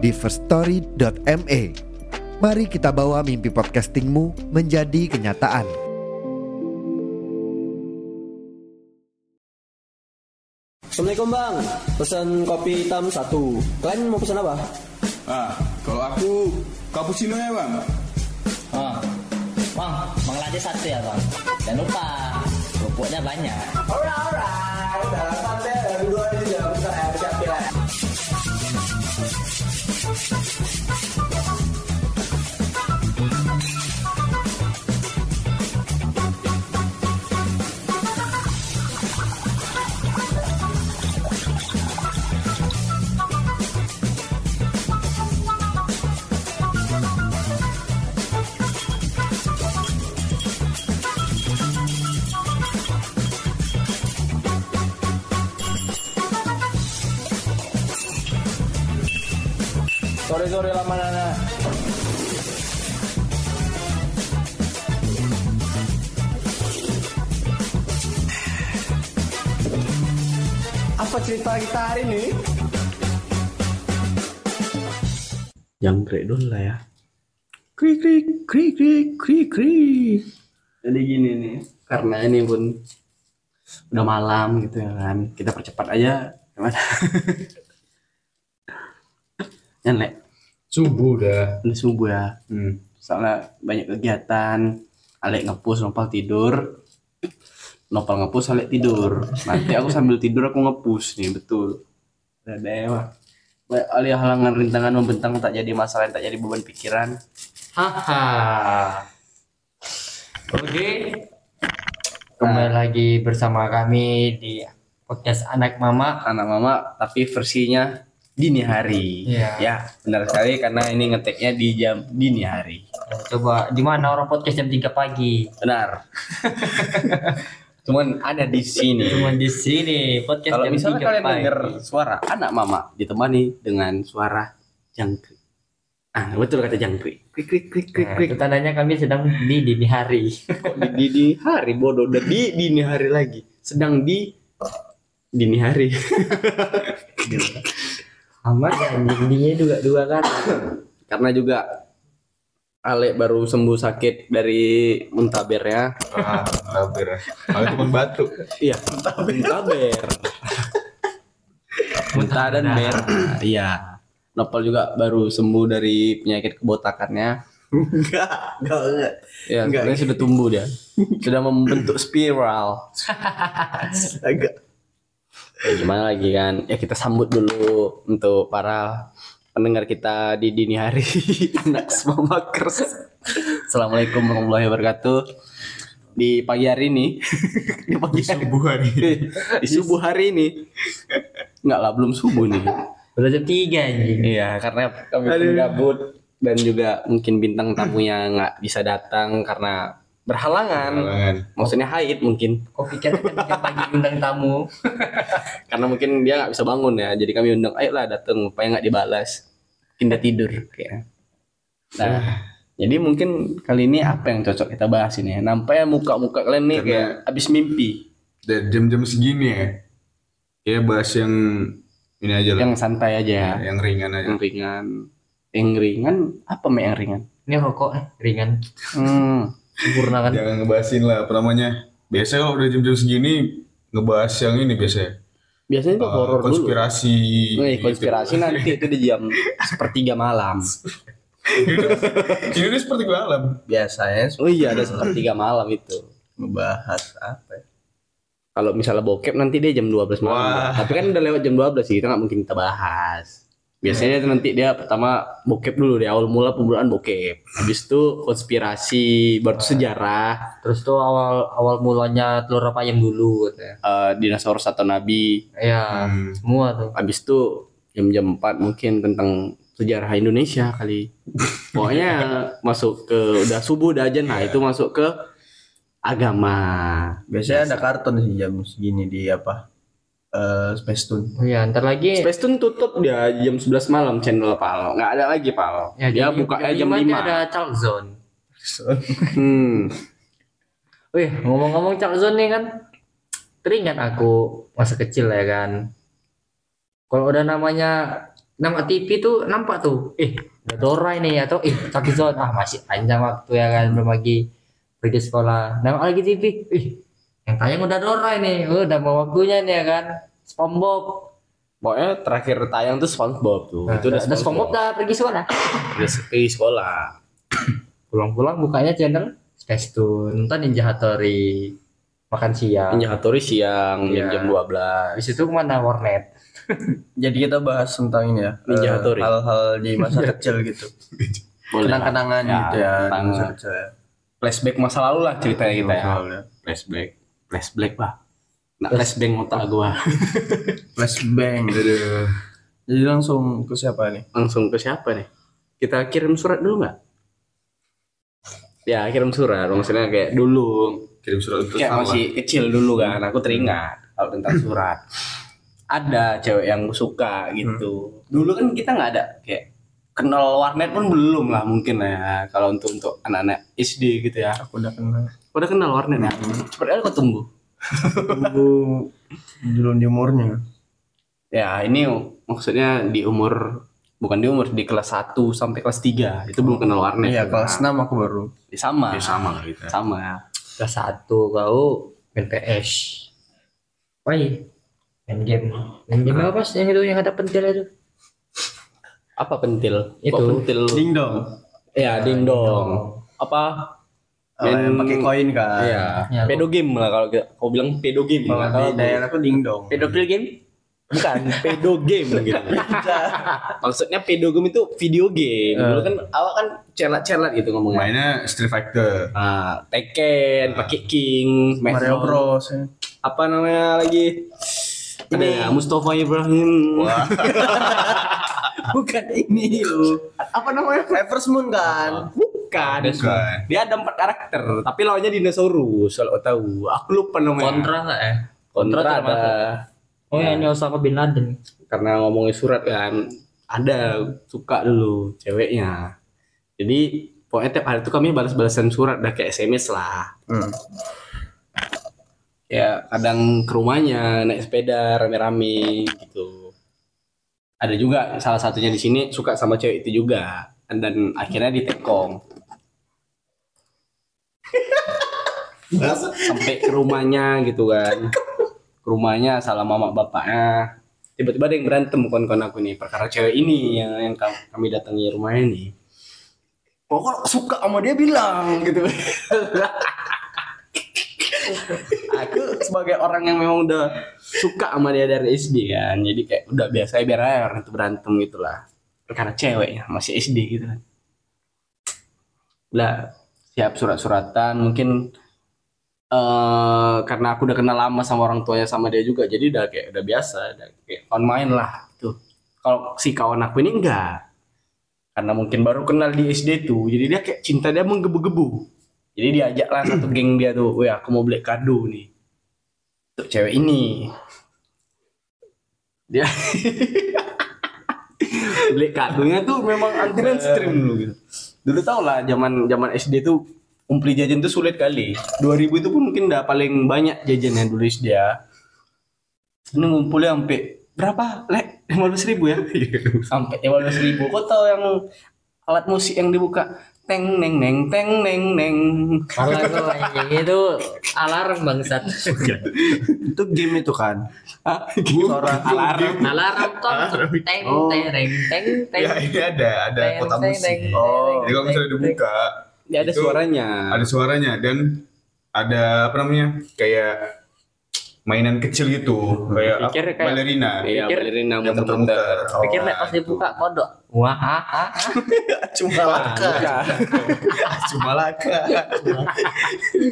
di firststory.me. Mari kita bawa mimpi podcastingmu menjadi kenyataan. Assalamualaikum bang, pesan kopi hitam satu. Kalian mau pesan apa? Ah, kalau aku cappuccino ya bang. Oh, bang, bang lade satu ya bang. Jangan lupa, kerupuknya banyak. Alright, alright. Dalam santai, dari dua Sore sore lama nana. Apa cerita kita hari ini? jangkrik dulu lah ya krik krik krik krik krik krik jadi gini nih karena ini pun udah malam gitu ya kan kita percepat aja gimana ya Lek? Subuh dah. udah subuh ya Hmm. soalnya banyak kegiatan Alek ngepus Nopal tidur Nopal ngepus Alek tidur nanti aku sambil tidur aku ngepus nih betul udah dewa alih halangan rintangan membentang tak jadi masalah tak jadi beban pikiran Haha. Oke. Kembali lagi bersama kami di podcast anak mama. anak mama tapi versinya dini hari. Iya. ya benar sekali karena ini ngeteknya di jam dini hari. Coba di mana orang podcast jam 3 pagi? benar. Cuman ada di sini. Cuma di sini podcast kalau jam misalnya 3 kalian pagi. dengar suara anak mama ditemani dengan suara jangkrik ah betul kata jangkrik krik. Krik krik krik Nah, krik. itu tandanya kami sedang di dini hari. Kok di dini hari? Bodoh dan di dini hari lagi. Sedang di dini hari Amat ya, dininya juga dua kan. karena juga Alek baru sembuh sakit dari muntabernya Ah, tabir. Kalau cuma batuk. Iya, muntaber. Muntah dan ber. Iya. Nopal juga baru sembuh dari penyakit kebotakannya. Enggak, enggak, enggak. Ya, Enggak. sebenarnya sudah tumbuh dia. Sudah membentuk spiral. Agak. Ya, gimana lagi kan? Ya kita sambut dulu untuk para pendengar kita di dini hari anak semua makers. Assalamualaikum warahmatullahi wabarakatuh. Di pagi hari ini, di pagi hari, Subuh hari. di subuh hari ini, enggak lah belum subuh nih. Udah jam 3 anjing. Iya, karena kami gabut dan juga mungkin bintang tamunya nggak bisa datang karena berhalangan. Halangan. Maksudnya haid mungkin, Kok pikir kan pagi undang tamu? karena mungkin dia nggak bisa bangun ya. Jadi kami undang, ayolah datang, supaya nggak dibalas. Dia tidur kayak. Nah, jadi mungkin kali ini apa yang cocok kita bahas ini ya? Nampaknya muka-muka kalian nih Karena- kayak abis mimpi, Dan jam-jam segini ya. Ya bahas yang ini aja lah. yang santai aja, Ya, yang ringan aja. yang ringan. Yang ringan apa mek yang ringan? Ini rokok eh, ringan. Hmm, Sempurna kan. Jangan ngebahasin lah apa namanya. Biasanya kalau udah jam-jam segini ngebahas yang ini biasanya. biasanya itu Eh, horor dulu. konspirasi. Wih, gitu. konspirasi nanti itu di jam sepertiga malam. Ini udah seperti malam. Biasanya Oh iya, ada sepertiga malam itu. membahas apa? ya? Kalau misalnya bokep nanti dia jam 12 malam. Wah. Tapi kan udah lewat jam 12 sih, kita nggak mungkin kita bahas. Biasanya nanti dia pertama bokep dulu deh, awal mula pembunuhan bokep. Habis itu konspirasi, baru sejarah, Terus tuh awal awal mulanya telur apa ayam dulu katanya. eh, dinosaurus atau nabi. Iya, Hmm. semua tuh. Habis itu jam-jam 4 mungkin tentang sejarah Indonesia kali. Pokoknya masuk ke udah subuh udah aja nah itu masuk ke agama. Biasanya ada karton sih jam segini di apa? Eh Space Tune. Oh iya, ntar lagi Space Tune tutup dia jam 11 malam channel Pal. Nggak ada lagi Pal. ya, dia di- buka jam lima 5. dia ada Chalk Zone. Hmm. Wih, ngomong-ngomong Chalk Zone nih kan, teringat aku masa kecil ya kan. Kalau udah namanya nama TV tuh nampak tuh, eh udah Dora ini atau eh Chalk Zone ah masih panjang waktu ya kan belum lagi pergi sekolah. Nama lagi TV, ih yang tayang udah Dora ini, oh, udah mau waktunya nih ya kan. SpongeBob, Pokoknya terakhir tayang tuh SpongeBob tuh. nah, itu udah udah SpongeBob udah pergi sekolah. Udah pergi sekolah. Pulang-pulang bukanya channel Space Tune, nonton Ninja Hattori, makan siang. Ninja Hattori siang Iya. jam 12. Habis itu ke mana Warnet? Jadi kita bahas tentang ini ya. Ninja eh, Hattori. Hal-hal di masa kecil gitu. Kenang-kenangan Ya, gitu ya. di tentang masa kecil ya. flashback masa lalu lah ceritanya kita ya. Soalnya. Flashback. Flashback pak. Nah, flashback otak gua. Flashbang. Jadi langsung ke siapa nih? Langsung ke siapa nih? Kita kirim surat dulu nggak? Ya kirim surat. Maksudnya kayak dulu. Kirim surat untuk Kayak sama. masih kecil dulu kan. Aku teringat kalau tentang surat. Ada cewek yang suka gitu. Dulu kan kita nggak ada kayak kenal warnet pun belum lah mungkin ya kalau untuk untuk anak-anak SD gitu ya. Aku udah kenal. Udah kenal warnet ya? Seperti apa kau tumbuh? Tunggu belum di umurnya. Ya ini maksudnya di umur bukan di umur di kelas 1 sampai kelas 3 itu belum kenal warnet. Iya, kelas 6 aku baru. Ya, sama. Ya, sama lah kita. Sama ya. Kelas satu kau main PS. Apa ya? Main game. Main game apa sih yang itu yang ada pentil itu? Apa pentil? Itu. Kok pentil. Ding dong. Ya ding dong. Apa? Oh, yang pakai koin kan. Iya. Ya, Pedo game lah kalau kau bilang pedo game. Kalau di aku. daerah aku ding dong. Pedofil game? Bukan, pedo game gitu. Maksudnya pedo game itu video game. Dulu kan awak kan celat-celat gitu ngomongnya. Mainnya Street Fighter. Ah, Tekken, pakai King, Smash Mario Bros. Bros. ya. apa namanya lagi ada ya, Mustafa Ibrahim Bukan ini loh. apa namanya Reverse Moon kan. bukan Bukan. dia ada empat karakter tapi lawannya dinosaurus kalau tahu. Aku lupa namanya. Kontra nggak ya? kontra Kontra ada. Oh ya ini Osama bin Laden. karena ngomongin surat kan ada suka dulu ceweknya. Jadi pokoknya tiap hari itu kami balas-balasan surat udah kayak SMS lah. Hmm. ya kadang ke rumahnya naik sepeda rame-rame gitu. Ada juga salah satunya di sini suka sama cewek itu juga. Dan akhirnya ditekong sampai ke rumahnya gitu kan. Ke rumahnya salah mama bapaknya. Tiba-tiba ada yang berantem kawan-kawan aku nih perkara cewek ini yang yang kam- kami datangi rumahnya nih. Oh suka sama dia bilang gitu. Aku sebagai orang yang memang udah suka sama dia dari SD kan jadi kayak udah biasa biar aja orang itu berantem gitu lah. Perkara cewek ya masih SD gitu kan. Lah siap surat-suratan. Mungkin eh karena aku udah kenal lama sama orang tuanya sama dia juga jadi udah kayak udah biasa udah kayak on main lah tuh kalau si kawan aku ini enggak. Karena mungkin baru kenal di SD tuh jadi dia kayak cinta dia menggebu-gebu. Jadi diajak lah satu geng dia tuh wah aku mau beli kado nih. Untuk cewek ini. Dia beli kadonya tuh memang anti mainstream dulu gitu dulu tau lah zaman zaman SD tuh umpli jajan tuh sulit kali. 2000 itu pun mungkin udah paling banyak jajannya dulu SD ya. Ini ngumpulnya sampai berapa? Lek lima ribu ya? Sampai lima ribu. Kau tahu yang alat musik yang dibuka teng neng neng teng neng neng Malah tuh anjing itu alarm bangsat. Itu game itu kan. Hah? suara alarm alarm tuh teng Oh. teng teng teng. Ya ini ada ada Teng, kota musik. Oh. Jadi kalau misalnya dibuka ya ada Itu suaranya ada suaranya dan ada apa namanya kayak mainan kecil gitu kayak Pikir apa, kayak- balerina iya Pikir- balerina yang muter-muter. Oh, Pikir nek pas itu. dibuka kodok. Wah, ah, ah, ah. Cuma laka. cuma laka.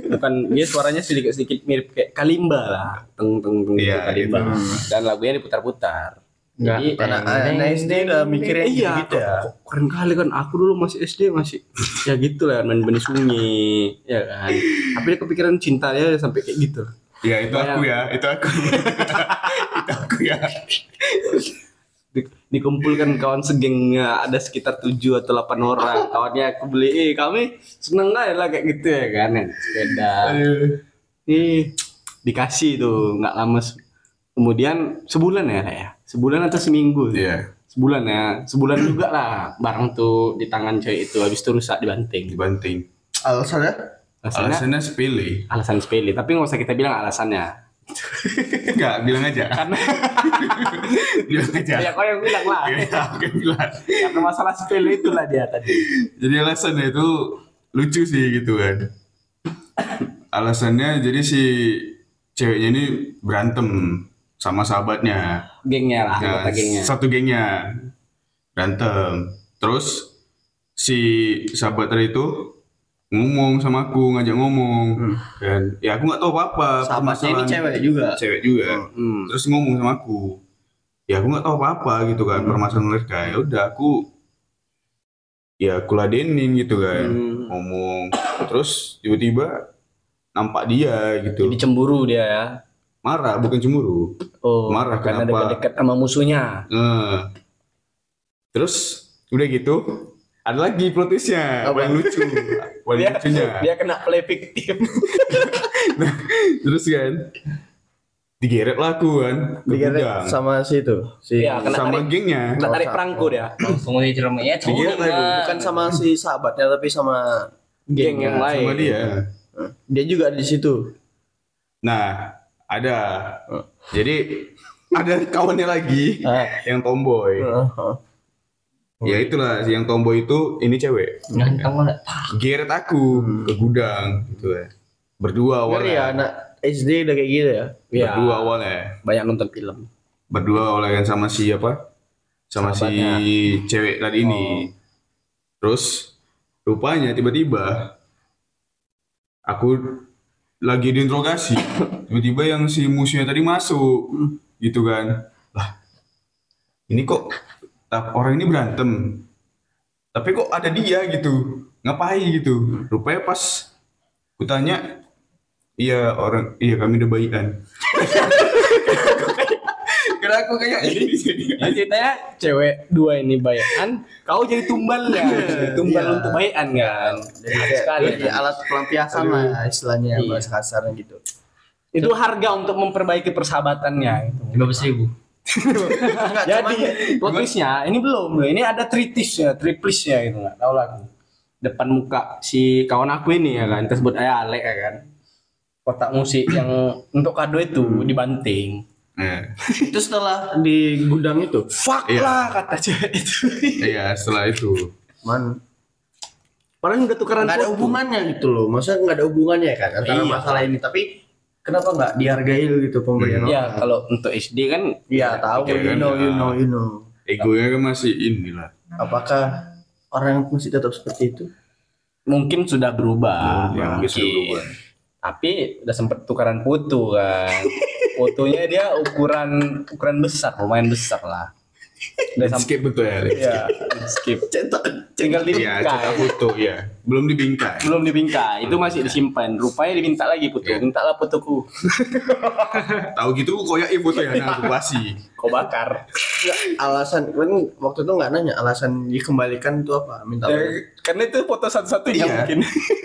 bukan dia suaranya sedikit-sedikit mirip kayak kalimba lah teng teng teng gitu Iya, kalimba itu. dan lagunya diputar-putar Enggak. Jadi, Anak anak SD udah mikirnya iya, gitu ya. kok keren kali kan. Aku dulu masih SD masih ya gitu lah main benih sungai, ya kan. Tapi kepikiran cinta ya sampai kayak gitu. Ya itu aku ya, itu aku. itu aku ya. Di- dikumpulkan kawan segengnya ada sekitar 7 atau 8 orang kawannya aku beli eh kami seneng aja lah kayak gitu ya kan naik sepeda ih dikasih tuh nggak lama kemudian sebulan ya ya sebulan atau seminggu Iya, sebulan ya sebulan juga lah barang tuh di tangan cewek itu habis itu rusak dibanting dibanting. Alasannya? Alasannya Alasannya sepele. alasan sepele tapi nggak usah kita bilang alasannya Enggak, bilang aja. Karena bilang aja. ya kau yang bilang lah Iya, aku yang bilang. karena masalah sepele itulah dia tadi Jadi alasannya itu lucu sih gitu kan. Alasannya jadi si ceweknya ini berantem sama sahabatnya. gengnya lah Nah, gengnya satu gengnya berantem. Terus si sahabat tadi itu ngomong sama aku, ngajak ngomong. Dan ya aku nggak tahu apa-apa. Hmm. Sahabatnya ini cewek juga. Cewek juga. Hmm. Terus ngomong sama aku. Ya aku nggak tahu apa-apa gitu kan Hmm. permasalahan mereka. Ya udah aku ya aku ladenin gitu kan. Hmm. Ngomong. Terus tiba-tiba nampak dia gitu. Jadi cemburu dia ya. Marah bukan cemburu. Oh, Marah, karena kenapa? dekat-dekat sama musuhnya. Eh. Terus udah gitu ada lagi plot twistnya Apa? yang lucu paling Dia, lucunya dia kena play victim. terus kan digeret lah aku kan Digeret gudang sama si itu. Si Iya, kena sama tarik, gengnya kena tarik perangko dia. Langsung. Ya, Digeret turun lagi. lah. bukan sama si sahabatnya tapi sama Geng yang lain. sama dia dia juga di situ. nah ada jadi ada kawannya lagi yang tomboy Ya itulah yang tomboy itu ini cewek. Kamu lah. geret aku ke gudang gitu ya. Berdua Ngeri ya awalnya anak SD udah kayak gitu ya. Iya. berdua awalnya. Banyak nonton film. berdua oleh kan sama si apa? Sama Sahabatnya. si cewek tadi ini. Terus rupanya tiba-tiba aku lagi diinterogasi tiba-tiba yang si musuhnya tadi masuk. Gitu kan. Lah ini kok orang ini berantem tapi kok ada dia gitu ngapain gitu rupanya pas kutanya iya orang iya kami udah baikan karena aku kayak ini Jadi ceritanya cewek dua ini bayan, kau jadi tumbalnya. Tumbal Iya. untuk bayan kan. Jadi Sekali, alat pelampiasan lah istilahnya Iya. bahasa kasarnya gitu. Itu harga untuk memperbaiki persahabatannya. Gitu. Lima belas ribu. Enggak, Jadi twistnya ini belum loh. Ini ada tritisnya, triplisnya gitu nggak tahu lah aku. Depan muka si kawan aku ini ya kan, tersebut aja Alek ya kan. Kotak musik yang untuk kado itu dibanting. Nah, itu setelah di gudang itu. Fuck Iya. lah kata cewek itu. iya setelah itu Man, Padahal udah tukeran nggak ada hubungannya gitu loh. Maksudnya nggak ada hubungannya kan antara Iya. masalah ini. Tapi kenapa nggak dihargai gitu pemberian Ya orang? kalau untuk SD kan Iya tahu, Iya you know, you know, you know. egonya kan masih inilah Apakah orang masih tetap seperti itu? mungkin sudah berubah. Ya, mungkin sudah berubah. Tapi udah sempet tukaran foto kan. Fotonya dia ukuran ukuran besar, lumayan besar lah. Sampai landscape betul ya ya, skip. Cetak, Tinggal Iya, cetak dibingkai. foto ya belum dibingkai Belum dibingkai, itu masih disimpan. Rupanya diminta lagi foto. Iya. Mintalah fotoku. tahu gitu koyak foto ya nah aku kasih Kau bakar. Alasan kan waktu itu nggak nanya alasan dikembalikan itu apa? Minta Ya, karena itu foto satu-satunya Iya. mungkin.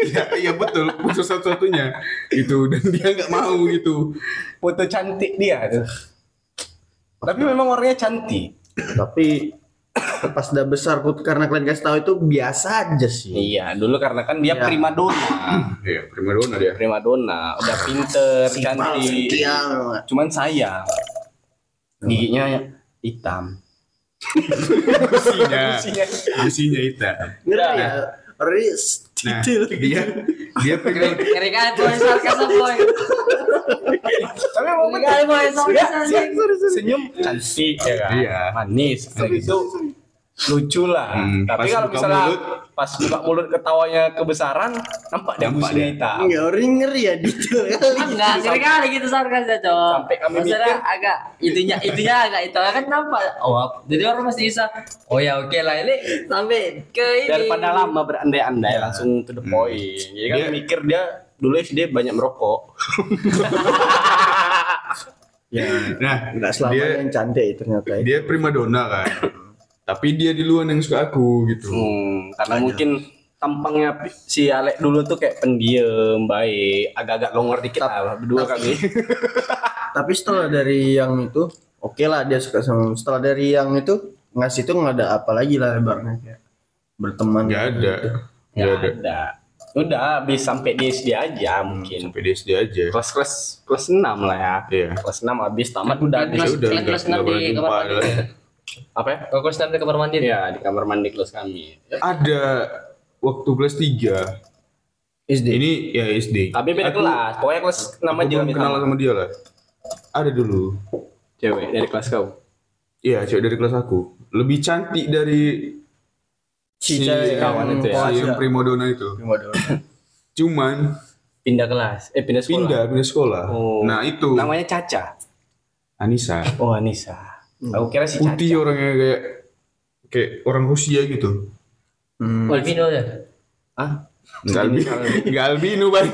iya iya betul foto satu-satunya gitu dan dia nggak mau gitu Foto cantik dia tuh. Tapi memang orangnya cantik. Tapi pas udah besar Put, karena kalian kasih tahu itu biasa aja sih. Iya, dulu karena kan dia Iya. primadona. iya primadona dia primadona, udah pinter, cantik. Iya. Cuman sayang giginya hitam. businya Businya. businya itu Enggak ya. Nah detail. dia dia pengen Ngeri kali boy, sarkas boy. Tapi mau kali boy, Dia- sarkas dia anjing. senyum cantik ya kan. Iya. Manis. Itu lucu lah. Hmm, Tapi pas kalau misalnya mulut, pas buka mulut ketawanya kebesaran nampak dia Nampak busnya dia. hitam Enggak orang ngeri ya gitu kali. Enggak, sering kali gitu sarkasnya, Cok. Sampai kami Maksudnya mikir. agak itunya itunya agak itu kan nampak. Oh, jadi orang masih bisa. Oh ya oke lah ini sampai ke ini. daripada lama berandai-andai langsung to the point jadi kan Dia- mikir dia dulu SD banyak merokok Ya, Nah, enggak selamanya dia yang cantik ternyata. ya. dia primadona kan. Tapi dia duluan yang suka aku gitu. Hmm, karena mungkin tampangnya si Alek dulu tuh kayak pendiam, baik, agak-agak longor dikit lah berdua kami. Tapi setelah dari yang itu, oke lah dia suka sama. Setelah dari yang itu ngasih tuh nggak ada apa lagi lah lebarnya kayak berteman. Gak ada. Gak Ya ada. ada. Udah habis sampai di SD aja mungkin. Sampai di SD aja. Kelas-kelas kelas 6 lah ya. Iya. Kelas 6 habis tamat udah di Kelas- Ya udah, kelas- nggak- kelas enam nggak di jumpa kamar mandi. Apa ya? Kalau kelas di kamar mandi. Iya, di kamar mandi kelas kami. Ada waktu kelas 3. SD. Ini ya SD. Tapi beda Aku- kelas. Pokoknya kelas 6 Aku aja belum kami kenal sama. sama dia lah. Ada dulu. Cewek dari kelas kau. Iya, cewek dari kelas aku. Lebih cantik dari Si cewek kawan itu ya. si yang primadona itu. Primadona. Cuman Pindah kelas. Eh pindah sekolah. pindah pindah sekolah. Oh. Nah, itu Namanya Caca. Anissa. Oh Anissa. Aku kira si Caca. Putih orangnya kayak kayak orang Rusia gitu. Hmm. Albino ya. Hah? Enggak albino, enggak albino bang,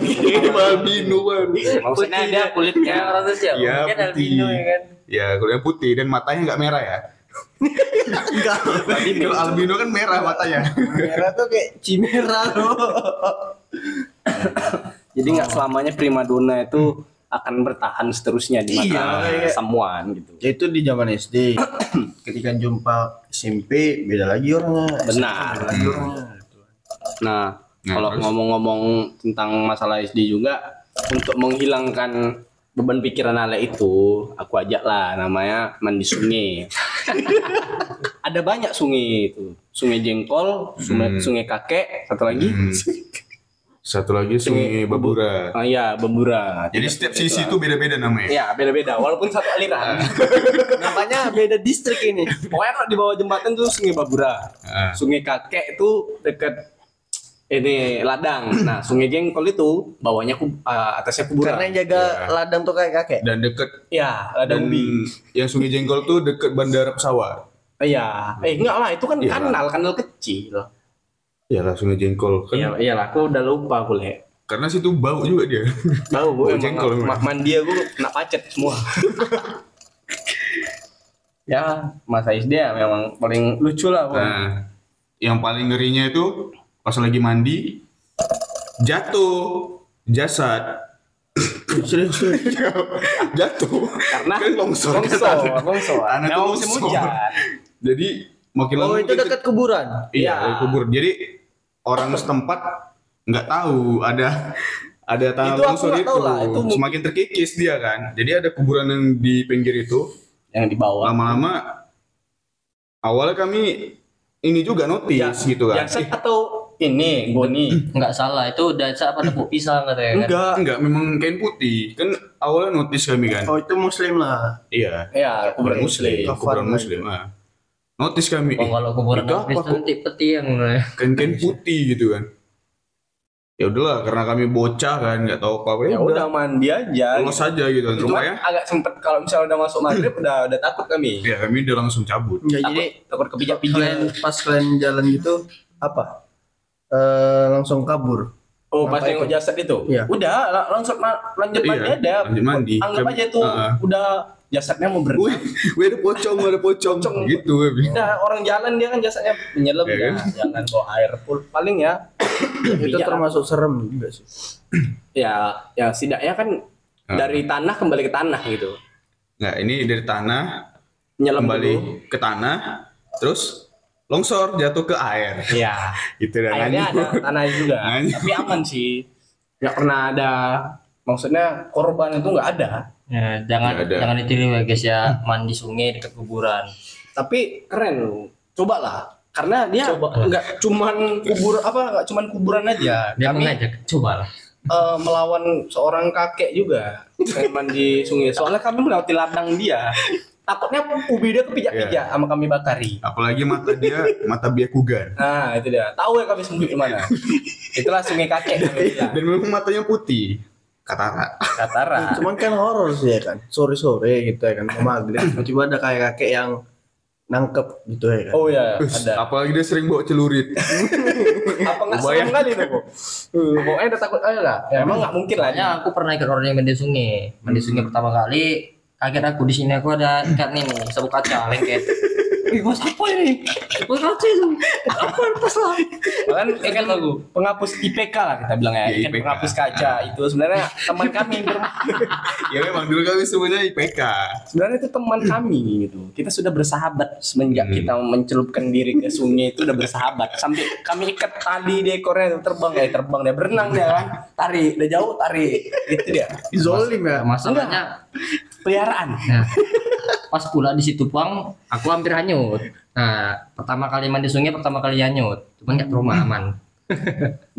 albino bang. Maksudnya dia kulitnya Ya, orang sosial. Iya, Mungkin putih. albino ya kan. Ya, kulitnya putih dan matanya nggak merah ya. Enggak. Kalau albino kan merah matanya. Merah tuh kayak cimera loh. Jadi nggak selamanya primadona itu akan bertahan seterusnya di mata Iya, samuan gitu. Ya, itu di zaman SD. Ketika jumpa SMP beda lagi orangnya. Benar. Beda lagi orangnya. Nah, Nah, kalau ngomong-ngomong tentang masalah SD juga untuk menghilangkan beban pikiran Ale itu, aku ajak lah namanya mandi sungai. Ada banyak sungai itu. Sungai Jengkol, sungai, Hmm. sungai Kakek, satu lagi. Hmm. Satu lagi Sungai Babura. Oh iya, Bembura. Jadi setiap sisi itu beda-beda namanya. Ya, beda-beda walaupun satu aliran. Namanya beda distrik ini. Pokoknya kalau di bawah jembatan tuh Sungai Babura. Ah. Sungai Kakek itu dekat ini ladang. Nah, Sungai Jengkol itu bawahnya ku, ah, atasnya kuburan. Karena yang jaga Ya. ladang tuh kayak kakek. Dan deket ya, dan ladang ubi. yang Sungai Jengkol tuh deket bandara pesawat. Iya. Eh, enggak lah, itu kan Iya. kanal, kanal kecil. Ya lah Sungai Jengkol kan. Iya, iyalah, aku udah lupa aku le. Karena situ bau juga dia. Bau emang jengkol memang. ma- mandi aku kena pacet semua. ya, masa SD ya memang paling lucu lah. Bang. Nah, yang paling ngerinya itu pas lagi mandi jatuh jasad Serius. jatuh Karena kan longsor ke longsor, longsor. Tanah Memang musim longsor. hujan. jadi makin Oh lama itu makin dekat kuburan. Iya, Iya. dari kubur. Jadi orang setempat nggak tahu ada ada tanah Itu longsor nggak itu. tahu lah, itu Semakin terkikis dia kan. Jadi ada kuburan yang di pinggir itu. Yang di bawah. Lama-lama awalnya kami ini juga notice gitu kan. Jasad atau ini goni? Enggak salah, itu udah apa tepuk pisang katanya kan. Enggak. Enggak, memang kain putih. Kan awalnya notice kami kan. Oh itu muslim lah. Iya. Ya, kuburan muslim. Kuburan muslim. Ah. Notice kami. Oh, kalau kuburan apa kok tip peti yang kain-kain putih gitu kan. Ya udahlah, karena kami bocah kan, nggak tahu apa-apa Ya udah mandi aja. Lolos aja gitu. Cuma Rupanya agak sempet kalau misalnya udah masuk maghrib udah udah takut kami. ya kami udah langsung cabut. Ya, Takut, jadi takut kepijak-pijak. kalian pas kalian jalan gitu apa? Eh langsung kabur. Oh, pas Apa itu? jasad itu. Iya. Udah, la- langsung lanjut Iya, mandi aja. lanjut mandi. Anggap aja itu Ah. udah jasadnya mau berenang. Wih, wih ada pocong, ada pocong, Pocong. gitu. Udah orang jalan dia kan jasadnya menyelam Iya ya, kan? jangan bawa air full paling ya. itu termasuk serem juga sih. Ya, ya setidaknya kan Ah. dari tanah kembali ke tanah gitu. Nah, ini dari tanah Nyelam kembali dulu. ke tanah, terus longsor jatuh ke air. Iya. Gitu dan Airnya ada tanah juga. Nganjuk. Tapi aman sih. Nggak pernah ada maksudnya korban itu nggak ada. Ya, jangan Nggak ada. jangan ditiru ya guys ya mandi sungai dekat kuburan. Tapi keren loh. Cobalah. Karena dia Coba nggak cuman kubur apa nggak cuman kuburan aja. Dia Kami mengajak coba lah. eh, melawan seorang kakek juga yang mandi sungai. Soalnya kami melewati ladang dia. takutnya ubi dia kepijak-pijak sama kami bakari Apalagi mata dia mata biakugan. nah itu dia tahu ya kami sembunyi di mana itulah sungai kakek. Dan memang matanya putih. Katara. Katara Cuman kan horor sih ya kan. Sore-sore gitu ya kan. Mau maghrib tiba-tiba ada kayak kakek yang nangkep gitu ya kan. oh ya ada Apalagi dia sering bawa celurit. apa nggak serem kali itu kok pokoknya udah takut aja lah ya, emang nggak mungkin lah Soalnya aku pernah ikut orang yang mandi sungai. Mandi sungai pertama kali kaget aku di sini aku ada ikan ini sabuk kaca lengket. Ih, bos apa ini? Bos kaca itu. Apa lepas lah? kan ikan lagu penghapus IPK lah kita bilang ya, Iya, ikan IPK. penghapus kaca itu sebenarnya teman kami ya memang dulu kami semuanya IPK. sebenarnya itu teman kami gitu kita sudah bersahabat semenjak Hmm. kita mencelupkan diri ke sungai itu udah bersahabat sampai kami ikat tali di ekornya itu terbang ya terbang dia berenang dia kan tarik udah jauh tarik itu dia Zolim ya. Masalahnya peliharaan Nah, pas pula di situ puang, aku hampir hanyut. Nah, pertama kali mandi sungai, pertama kali hanyut. Cuman nggak trauma aman.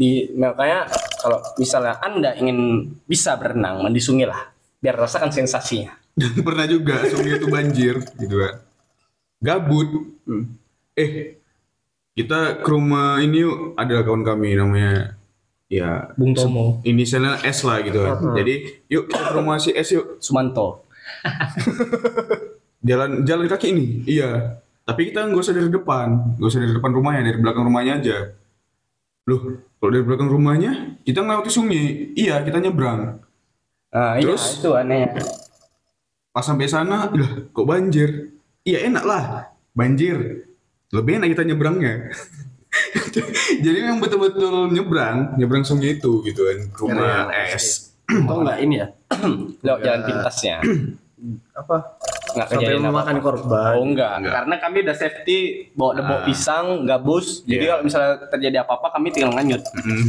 di makanya kalau misalnya anda ingin bisa berenang mandi sungai lah biar rasakan sensasinya Dan pernah juga sungai itu banjir gitu kan. Gabut. Eh, kita ke rumah ini yuk. Ada kawan kami namanya ya Bung Tomo. inisialnya S lah gitu kan. Jadi yuk kita ke rumah si S yuk. Sumanto Jalan jalan kaki ini. Iya. Tapi kita nggak usah dari depan, nggak usah dari depan rumahnya, dari belakang rumahnya aja. Loh, kalau dari belakang rumahnya kita ngelewati sungai. Iya, kita nyebrang. nah, Terus? iya, itu aneh Pas sampai sana, lah kok banjir? Iya enak lah, banjir. Lebih enak kita nyebrangnya. Jadi memang betul-betul nyebrang, nyebrang sungai itu gitu kan, rumah S. Untung nggak ini ya lewat jalan pintasnya Apa? nggak Sampai kejadian apa memakan korban. Oh enggak. Enggak. karena kami udah safety bawa bawa Ah. pisang, gabus. Jadi Iya. kalau misalnya terjadi apa-apa kami tinggal nganyut. Mm.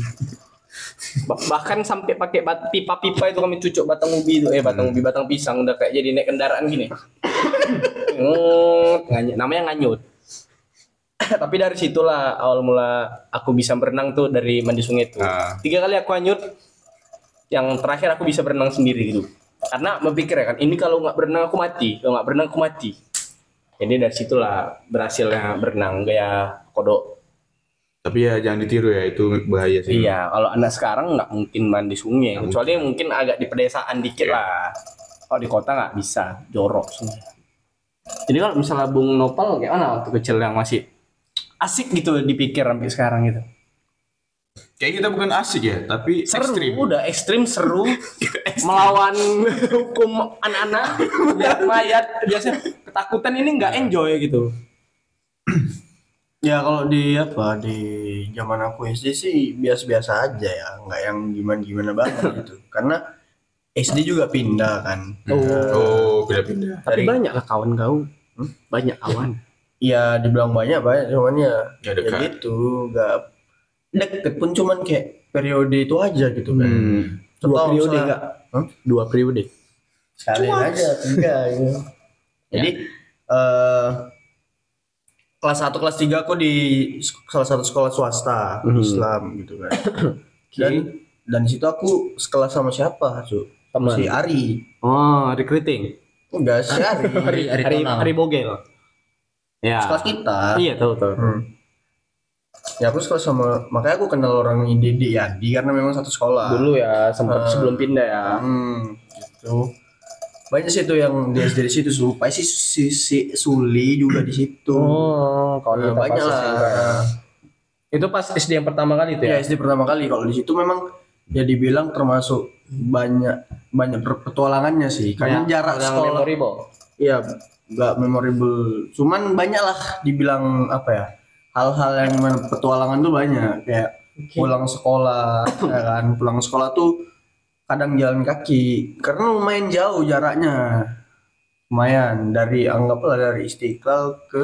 Ba- bahkan sampai pakai pipa-pipa itu kami cucuk batang ubi itu, eh batang ubi batang pisang udah kayak jadi naik kendaraan gini. Nganyut. namanya nganyut. Tapi dari situlah awal mula aku bisa berenang tuh dari mandi sungai itu. Ah. Tiga kali aku hanyut. Yang terakhir aku bisa berenang sendiri gitu. Karena berpikir ya kan, ini kalau nggak berenang aku mati, kalau nggak berenang aku mati. Jadi dari situlah berhasilnya berenang gaya kodok. Tapi ya jangan ditiru ya, itu bahaya sih. Iya, kalau anak sekarang nggak mungkin mandi sungai, kecuali mungkin agak di pedesaan dikit Iya. lah. Kalau di kota nggak bisa, jorok sungai. Jadi kalau misalnya Bung Nopal kayak mana waktu kecil yang masih asik gitu dipikir sampai sekarang gitu. Kayak kita bukan asik ya, tapi Seru, ekstrim. udah ekstrim seru melawan hukum anak-anak lihat mayat biasa ketakutan ini nggak enjoy gitu. Ya kalau di apa di zaman aku SD sih biasa-biasa aja ya, nggak yang gimana-gimana banget gitu. Karena SD juga pindah kan. Oh, pindah-pindah. Tapi Dari- banyak lah kawan kau, Hmm? banyak kawan. Ya dibilang banyak banyak cuman ya Ya ya gitu, nggak deket pun cuman kayak periode itu aja gitu kan. Dua Contoh periode misalnya- enggak? Dua periode. Sekalian aja tiga gitu. Jadi eh kelas 1 kelas 3 aku di salah satu sekolah swasta Mhm. Islam gitu kan. Dan dan di situ aku sekelas sama siapa, Cuk? Teman. Si Ari. Oh, recruiting. Enggak, si Ari. Hari Hari, tonal. hari Bogel. Ya. sekelas kita. Iya, tahu tahu. Hmm. Ya aku sekelas sama makanya aku kenal orang Dede Yadi karena memang satu sekolah. Dulu ya, sempat Ah. sebelum pindah ya. Hmm, gitu. Banyak sih tuh yang di SD di situ supaya si, si, si Suli juga di situ. Oh, kalau Nah, banyak lah. SMP. Itu pas SD yang pertama kali itu Ya ya? SD pertama kali kalau di situ memang ya dibilang termasuk banyak banyak petualangannya sih karena jarak yang sekolah memorable. Iya, nggak memorable. Cuman banyak lah dibilang apa ya hal-hal yang mana petualangan tuh banyak. Kayak pulang sekolah ya kan? Pulang sekolah tuh kadang jalan kaki. Karena lumayan jauh jaraknya. Lumayan. Dari anggaplah dari Istiqlal ke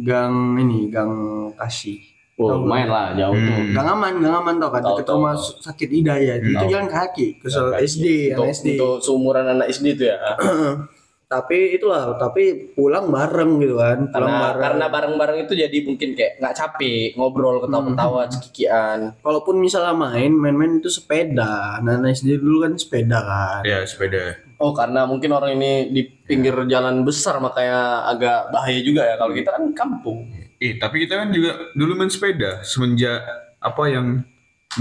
gang ini gang Kasih. Oh, lumayan lah jauh tuh. Hmm. gang aman gang aman tau kan? Deket tahu, rumah sakit Hidayah itu Tahu. jalan kaki ke. SD anak SD untuk seumuran anak SD itu ya. tapi itulah tapi pulang bareng gitu kan pulang karena bareng. karena bareng-bareng itu jadi mungkin kayak nggak capek ngobrol ketawa-ketawa cekikian. Kalaupun misalnya main main-main itu sepeda. Nah SD dulu kan sepeda kan. Ya sepeda. oh karena mungkin orang ini di pinggir jalan besar makanya agak bahaya juga ya. Kalau kita kan kampung. Eh tapi kita kan juga dulu main sepeda. Semenjak apa yang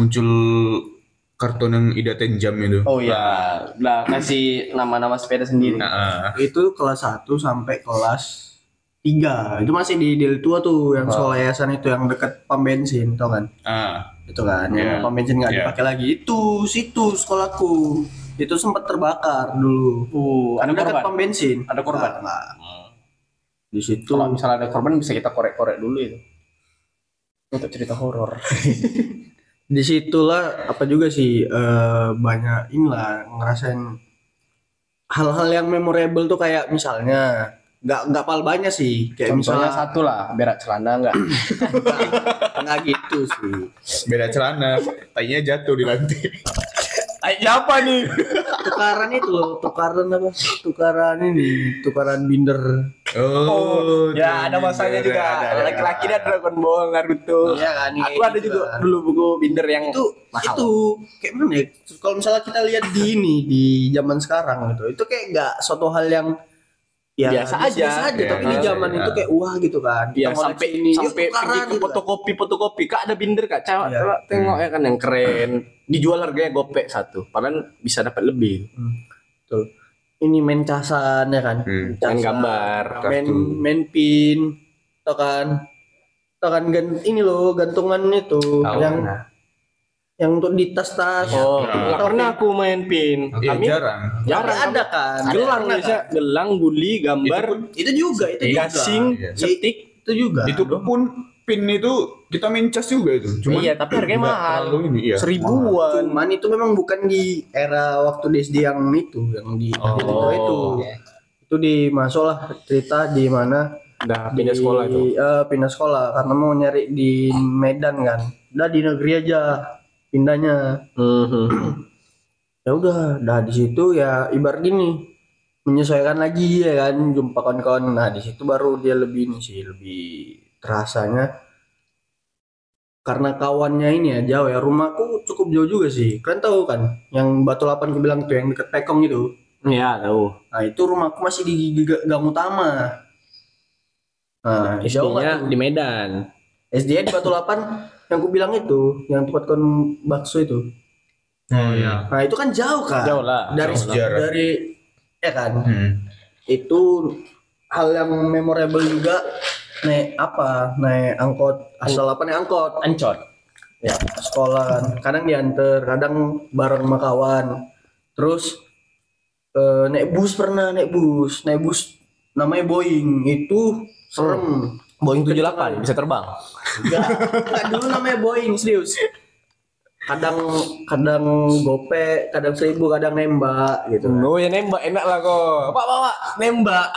muncul karton yang idaten jam itu. oh ya lah kasih nama-nama sepeda sendiri Nah, ah. itu kelas 1 sampai kelas 3 itu masih di Del Tua tuh yang sekolah yayasan itu yang dekat pom bensin tau kan ah. itu kan Iya. yang pom bensin nggak Iya. dipakai lagi itu situ sekolahku itu sempat terbakar dulu uh, ada dekat korban pom bensin Ada korban? Nggak, nggak. di situ kalau misalnya ada korban bisa kita korek-korek dulu itu untuk cerita horor di situlah apa juga sih eh, banyak inilah ngerasain hal-hal yang memorable tuh kayak misalnya nggak nggak pal banyak sih. Kayak contohnya misalnya satu lah berak celana enggak nggak gitu sih. Beda celana, tainya jatuh di lantai. Siapa nih tukaran itu loh tukaran apa? Tukaran ini tukaran binder. Oh, ya ada masanya juga. laki-laki dan Dragon Ball Naruto. Iya kan, aku iya, ada juga kan. dulu buku binder yang itu mahal. itu kayak mana ya? Kalau misalnya kita lihat di ini di zaman sekarang gitu itu kayak nggak suatu hal yang ya Biasa aja. biasa aja Ya, tapi di zaman aja. itu kayak wah gitu kan Iya Kita sampai ini yuk sampai tukaran pergi ke gitu kan. fotokopi fotokopi kak ada binder kak coba Iya. coba tengok ya kan yang keren dijual harganya gopek satu padahal bisa dapat lebih Tuh. ini main casan ya kan Hmm. Casan, Main gambar, main kartu. main pin tau kan tau kan ini loh gantungan itu Tahu. yang yang untuk di tas-tas. Oh. Ya. pernah aku main pin. Iya kami jarang. Tapi jarang ada kan? Gelang Pernah bisa kan? gelang guli gambar. Itu pun, itu juga itu juga. Gasing Iya. setik. Itu juga. Itu pun pin itu kita main cas juga itu. Cuma iya tapi harganya mahal. ini, iya. seribuan. Cuman itu memang bukan di era waktu di SD yang itu, yang di Oh. itu. Itu. Itu di masuk lah cerita di mana. Udah di pindah sekolah itu. eh, pindah sekolah karena mau nyari di Medan kan. Udah di negeri aja pindahnya. Mhm. Ya udah, dah di situ ya ibarat gini menyesuaikan lagi ya kan jumpa kawan-kawan. Nah, di situ baru dia lebih ini sih, lebih terasanya. Karena kawannya ini ya jauh ya rumahku cukup jauh juga sih. Kalian tahu kan yang batu lapan aku bilang tuh yang deket Pekong itu? Iya tahu. Nah itu rumahku masih di g- g- gang utama. Nah SD-nya di Medan. SD di batu lapan yang aku bilang itu yang tempat kon bakso itu. Oh iya. nah itu kan jauh kan jauh lah dari jauh jarak. dari ya kan? Hmm. itu hal yang memorable juga naik apa? Naik angkot asal apa naik angkot? Ancot ya sekolah kan. Kadang diantar kadang bareng sama kawan. Terus eh, naik bus pernah naik bus. Naik bus namanya Boeing. Itu serem Boeing 78 bisa terbang. Enggak. Dulu namanya Boeing serius. Kadang kadang gope kadang seribu kadang nembak gitu. Kan. oh ya nembak enak lah kok. Pak pak pak nembak.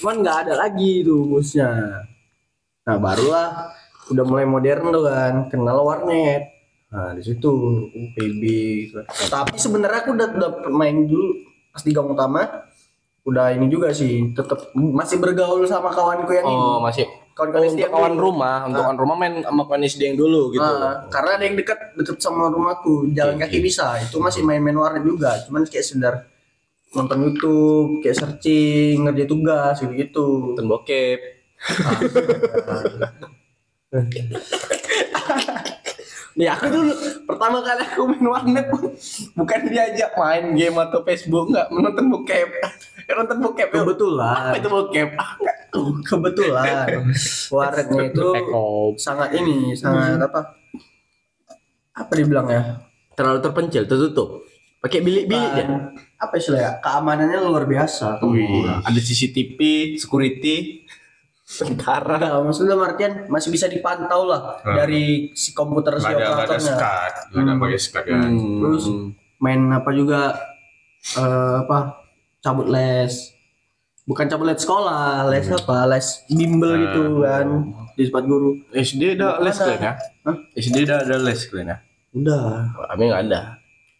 Cuman nggak ada lagi tuh busnya nah barulah udah mulai modern tuh kan kenal warnet. Nah di situ UPB gitu. tapi sebenarnya aku udah udah main dulu pas di gang utama udah ini juga sih tetap masih bergaul sama kawanku yang ini. oh masih. Kawan-kawan SD untuk kawan dulu. rumah untuk Ah. kawan rumah main sama kawan SD yang dulu gitu Ah, karena ada yang dekat dekat sama rumahku jalan kaki bisa. Itu masih main-main warnet juga cuman kayak sekedar nonton YouTube kayak searching ngerjain tugas gitu gitu nonton bokep Nih aku dulu pertama kali aku main warnet pun bukan diajak main game atau Facebook enggak menonton bokep. nonton bokep yuk. kebetulan Apa itu bokep? Ah, enggak. kebetulan warnetnya itu sangat ini sangat apa apa dibilang ya Terlalu terpencil, tertutup. Pakai bilik-bilik ya. Apa istilahnya keamanannya luar biasa Wih, ada CCTV, security, tentara. Enggak, maksudnya Martian masih bisa dipantau lah Hmm. dari si komputer si Nggak ada operatornya skat, nggak ada Hmm. pakai skat kan. Terus main apa juga eh, apa cabut les bukan cabut les sekolah les apa les bimbel Hmm. gitu kan di tempat guru SD ada les kalian ya? Hah? SD ada ada les kalian ya? udah Kami nggak ada.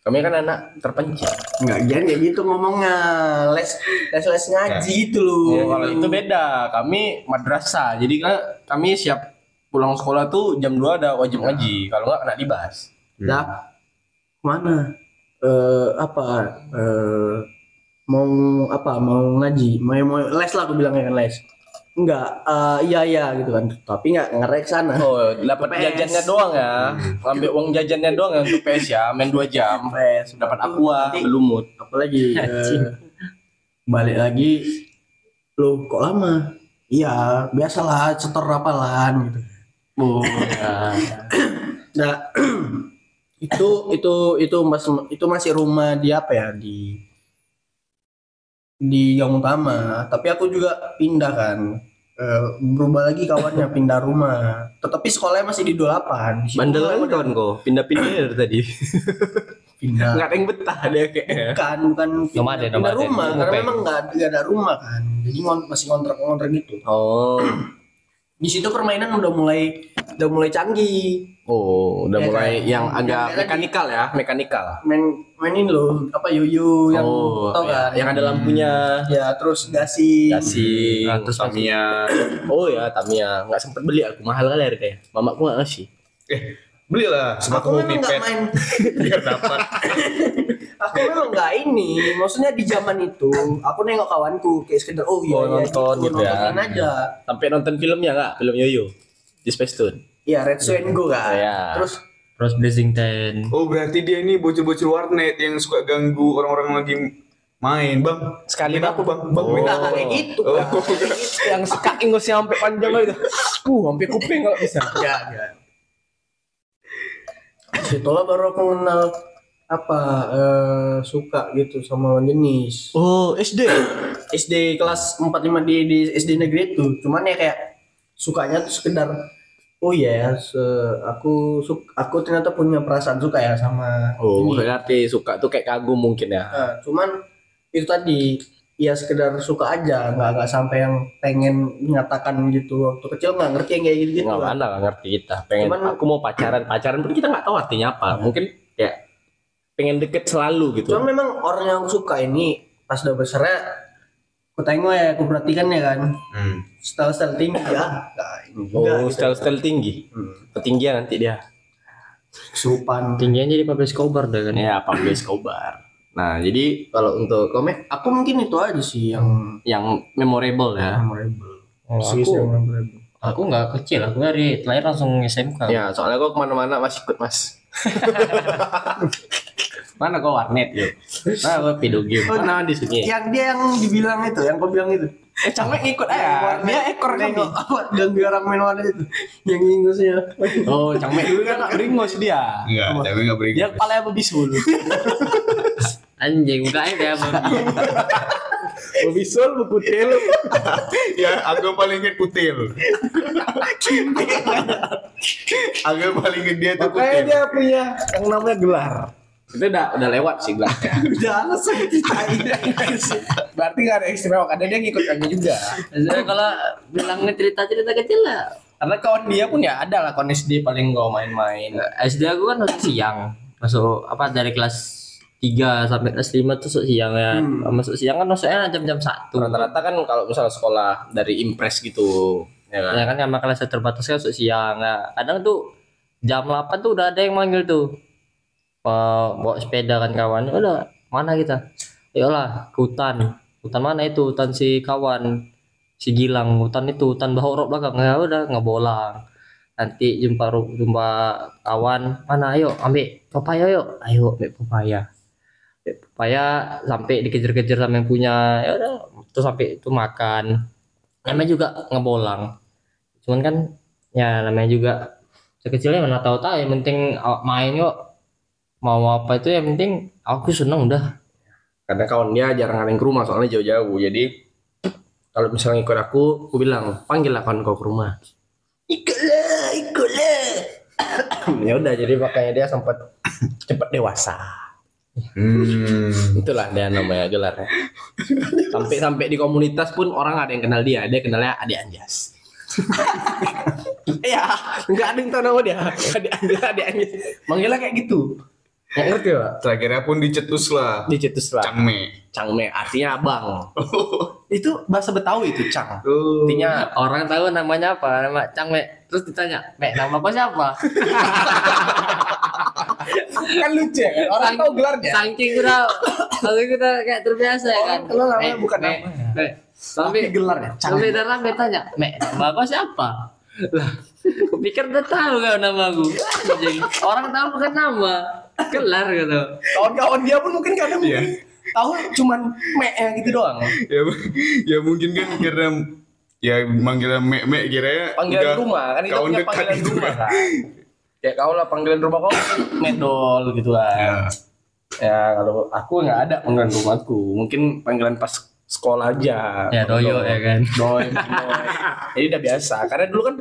Kami kan anak terpencil. Enggak jangan kayak gitu ngomongnya. Les les les ngaji itu loh. Oh, kalau itu beda. Kami madrasah. Jadi kan kami siap pulang sekolah tuh jam 2 ada wajib ngaji. Kalau nggak kena dibahas. Lah, mana? Eh apa? Eh mau apa? Mau ngaji? Mau mau les lah aku bilangnya kan les. Enggak, eh iya iya gitu kan. Tapi enggak ngerek sana. Oh, dapat PS. jajannya doang ya. Ngambil uang jajannya doang ya untuk PS ya. Main 2 jam. Les. Dapat aqua, belumut. apalagi eh, balik lagi lu kok lama iya biasalah setor rapalan gitu Oh, ya. nah itu itu itu mas itu masih rumah di apa ya di di gang utama tapi aku juga pindah kan Eh, berubah lagi kawannya pindah rumah tetapi sekolahnya masih di 28 Di situ Bandelan kawan kau. Pindah-pindah dari tadi. pindah Nggak ada yang betah dia kayaknya. bukan bukan pindah, Nomaden, pindah nomaden. rumah karena Ngopeng. memang nggak nggak ada rumah kan jadi ngon- masih kontrak gitu Oh. di situ permainan udah mulai udah mulai canggih Oh, udah Ya mulai kan? yang agak kayak mekanikal ya, mekanikal. main mainin loh apa yuyu yang oh, tau ya, kan yang ada lampunya. ya terus gasing Gasing, Nah, terus Tamiya. Oh ya, Tamiya. Nggak sempet beli aku, mahal kali harganya. Mamaku nggak ngasih. Belilah aku sepatu memang nggak pipet main biar dapat. aku memang nggak ini maksudnya di zaman itu aku nengok kawanku kayak sekedar oh iya Oh, iya nonton gitu ya. nontonin aja Sampai nonton filmnya nggak? Film Yoyo di Space Tune. Iya Red and Go kan Iya. terus Terus Blazing Ten. Oh berarti dia ini bocil-bocil warnet yang suka ganggu orang-orang lagi main bang. Sekali Main apa bang? Bang Oh. nggak kayak gitu Oh. Kayak gitu. yang suka ingusnya sampai panjang gitu. Uh, sampai kuping kalau bisa. ya ya situlah baru aku kenal apa eh, suka gitu sama lawan jenis Oh, SD. SD kelas 4 5 di, di SD negeri itu cuman ya kayak sukanya tuh sekedar oh iya ya se- aku suk aku ternyata punya perasaan suka ya sama Oh, ini. berarti suka tuh kayak kagum mungkin ya. Nah, cuman itu tadi ya sekedar suka aja nggak nggak sampai yang pengen menyatakan gitu waktu kecil nggak ngerti yang kayak gitu gitu Nggak mana nggak ngerti kita. Pengen Cuman- aku mau pacaran, pacaran pun kita nggak tahu artinya apa. Mungkin kayak pengen deket selalu gitu. cuman memang orang yang aku suka ini pas udah besar ya aku tengok ya aku perhatikan ya kan Hmm. style style tinggi ya Oh, gitu. style-style tinggi. Hmm. Ketinggian nanti dia. kesurupan Tingginya jadi Pablo Escobar dah kan. Ya, Pablo Escobar. Nah, jadi kalau untuk komik aku mungkin itu aja sih yang yang memorable ya. memorable Oh, aku, memorable aku nggak kecil, aku dari lahir langsung SMK. Ya, soalnya kok ke mana-mana masih ikut mas. Mana kau warnet yuk? Mana kau video game? Mana di sini? yang dia yang dibilang itu yang kau bilang itu Eh, camek ngikut aja. Dia ekor kan. Apa ganggu orang main warnet itu yang ingusnya Oh, camek dulu kan nggak beringos dia. Enggak, tapi enggak beri. Dia kepala apa bisul? Anjing, mukanya kayak apa? bisul, buku tel. ya, aku paling inget kutil. aku paling inget dia tuh Makanya kutil. dia punya yang namanya gelar. Itu udah udah lewat sih gelarnya. udah alasan ceritain Berarti gak ada istimewa karena dia ngikut kami juga. Maksudnya kalau bilang cerita-cerita kecil lah. Karena kawan dia pun ya ada lah kawan SD paling gak main-main. SD aku kan masuk siang. Masuk apa dari kelas 3 sampai kelas 5 tuh masuk siang ya. Masuk siang kan masuknya jam-jam 1. Rata-rata kan kalau misalnya sekolah dari impres gitu, ya kan? Ya kan sama kelas terbatas kan masuk siang. Nah, kadang tuh jam 8 tuh udah ada yang manggil tuh. Bawa, sepeda kan kawan. Udah, mana kita? Ayolah, ke hutan. Hutan mana itu? Hutan si kawan. Si Gilang, hutan itu, hutan Bahorok belakang. Ya udah, ngebolang. Nanti jumpa jumpa kawan, mana ayo ambil pepaya yuk. Ayo ambil pepaya. Ambil pepaya sampai dikejar-kejar sama yang punya. Ya udah, terus sampai itu makan namanya juga ngebolang cuman kan ya namanya juga sekecilnya mana tahu tahu yang penting main yuk mau apa itu yang penting aku seneng udah Karena kawan dia jarang ada yang ke rumah soalnya jauh-jauh. Jadi kalau misalnya ikut aku, aku bilang panggil lah kawan kau ke rumah. ikutlah ikutlah ya udah jadi makanya dia sempat cepat dewasa. Hmm. Itulah dia namanya gelarnya. Sampai sampai di komunitas pun orang ada yang kenal dia, dia kenalnya Adik Anjas. Iya, nggak ada yang tahu nama dia. Adik Anjas, Adik Anjas. Manggilnya kayak gitu. Nggak ngerti pak Terakhirnya pun dicetus lah. dicetus lah Cangme. cangme artinya abang itu bahasa betawi itu cang Oh. artinya Orang tahu namanya apa? Nama Cang Mek. Terus ditanya, Mek, nama kau siapa? kan lucu ya kan orang tahu gelarnya Saking udah, saking udah kayak terbiasa ya kan. Kenal namanya Mek, bukan. Mek. tapi gelarnya cang sampai dalam tanya, Mek, nama kau siapa? Lah, kupikir udah tahu kau nama aku. Orang tahu bukan nama, gelar gitu. kawan-kawan dia pun mungkin kadang Iya. tahu cuman me gitu doang ya, ya mungkin kan karena ya manggilnya mek mek kira panggilan rumah kan kita punya panggilan gitu rumah kan. kan kayak kau lah panggilan rumah kau medol gitu Ya. kan ya kalau aku nggak ada panggilan rumahku mungkin panggilan pas sekolah aja Ya doyo ya kan. mungkin doi. jadi udah biasa karena dulu kan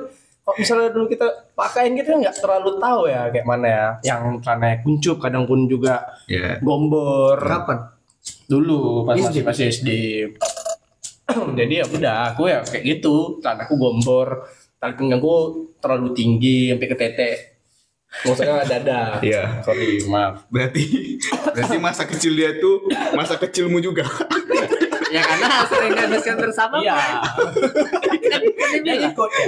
kok misalnya dulu kita pakaiin gitu nggak terlalu tahu ya kayak mana ya yang karena kuncup kadang pun juga Ya. gombor Kapan? dulu pas masih masih SD jadi ya udah aku ya kayak gitu karena aku gombor tali pinggangku terlalu tinggi sampai ke tete maksudnya dada Iya. sorry maaf Berarti berarti masa kecil dia tuh masa kecilmu juga. Ya karena sering habiskan bersama. iya. Kan dia ikut ya.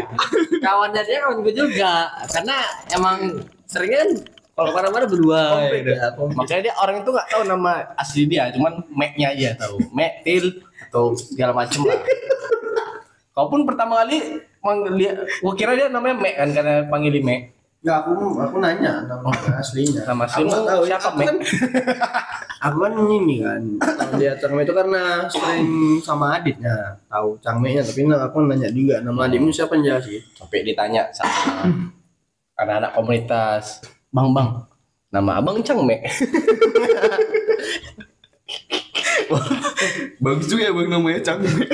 Kawannya dia kawan gue juga. Karena emang seringnya kan kalau ke mana-mana berdua. Ya, makanya dia orang itu nggak tahu nama asli dia cuman Mac-nya aja tahu. Mac Til atau segala macem lah. Kau pun pertama kali manggil dia gua kira dia namanya Mac kan karena panggil Mac Enggak, aku aku nanya nama aslinya. nama aslimu tahu siapa Mac aku kan. Ini kan dia Cangme itu karena sering sama adiknya tahu Cangme-nya tapi nah, aku nanya juga nama adikmu siapa aja sih? Sampai ditanya sama anak-anak komunitas. Bang bang. Nama abang Cang Mek Bagus juga ya bang namanya Cangme.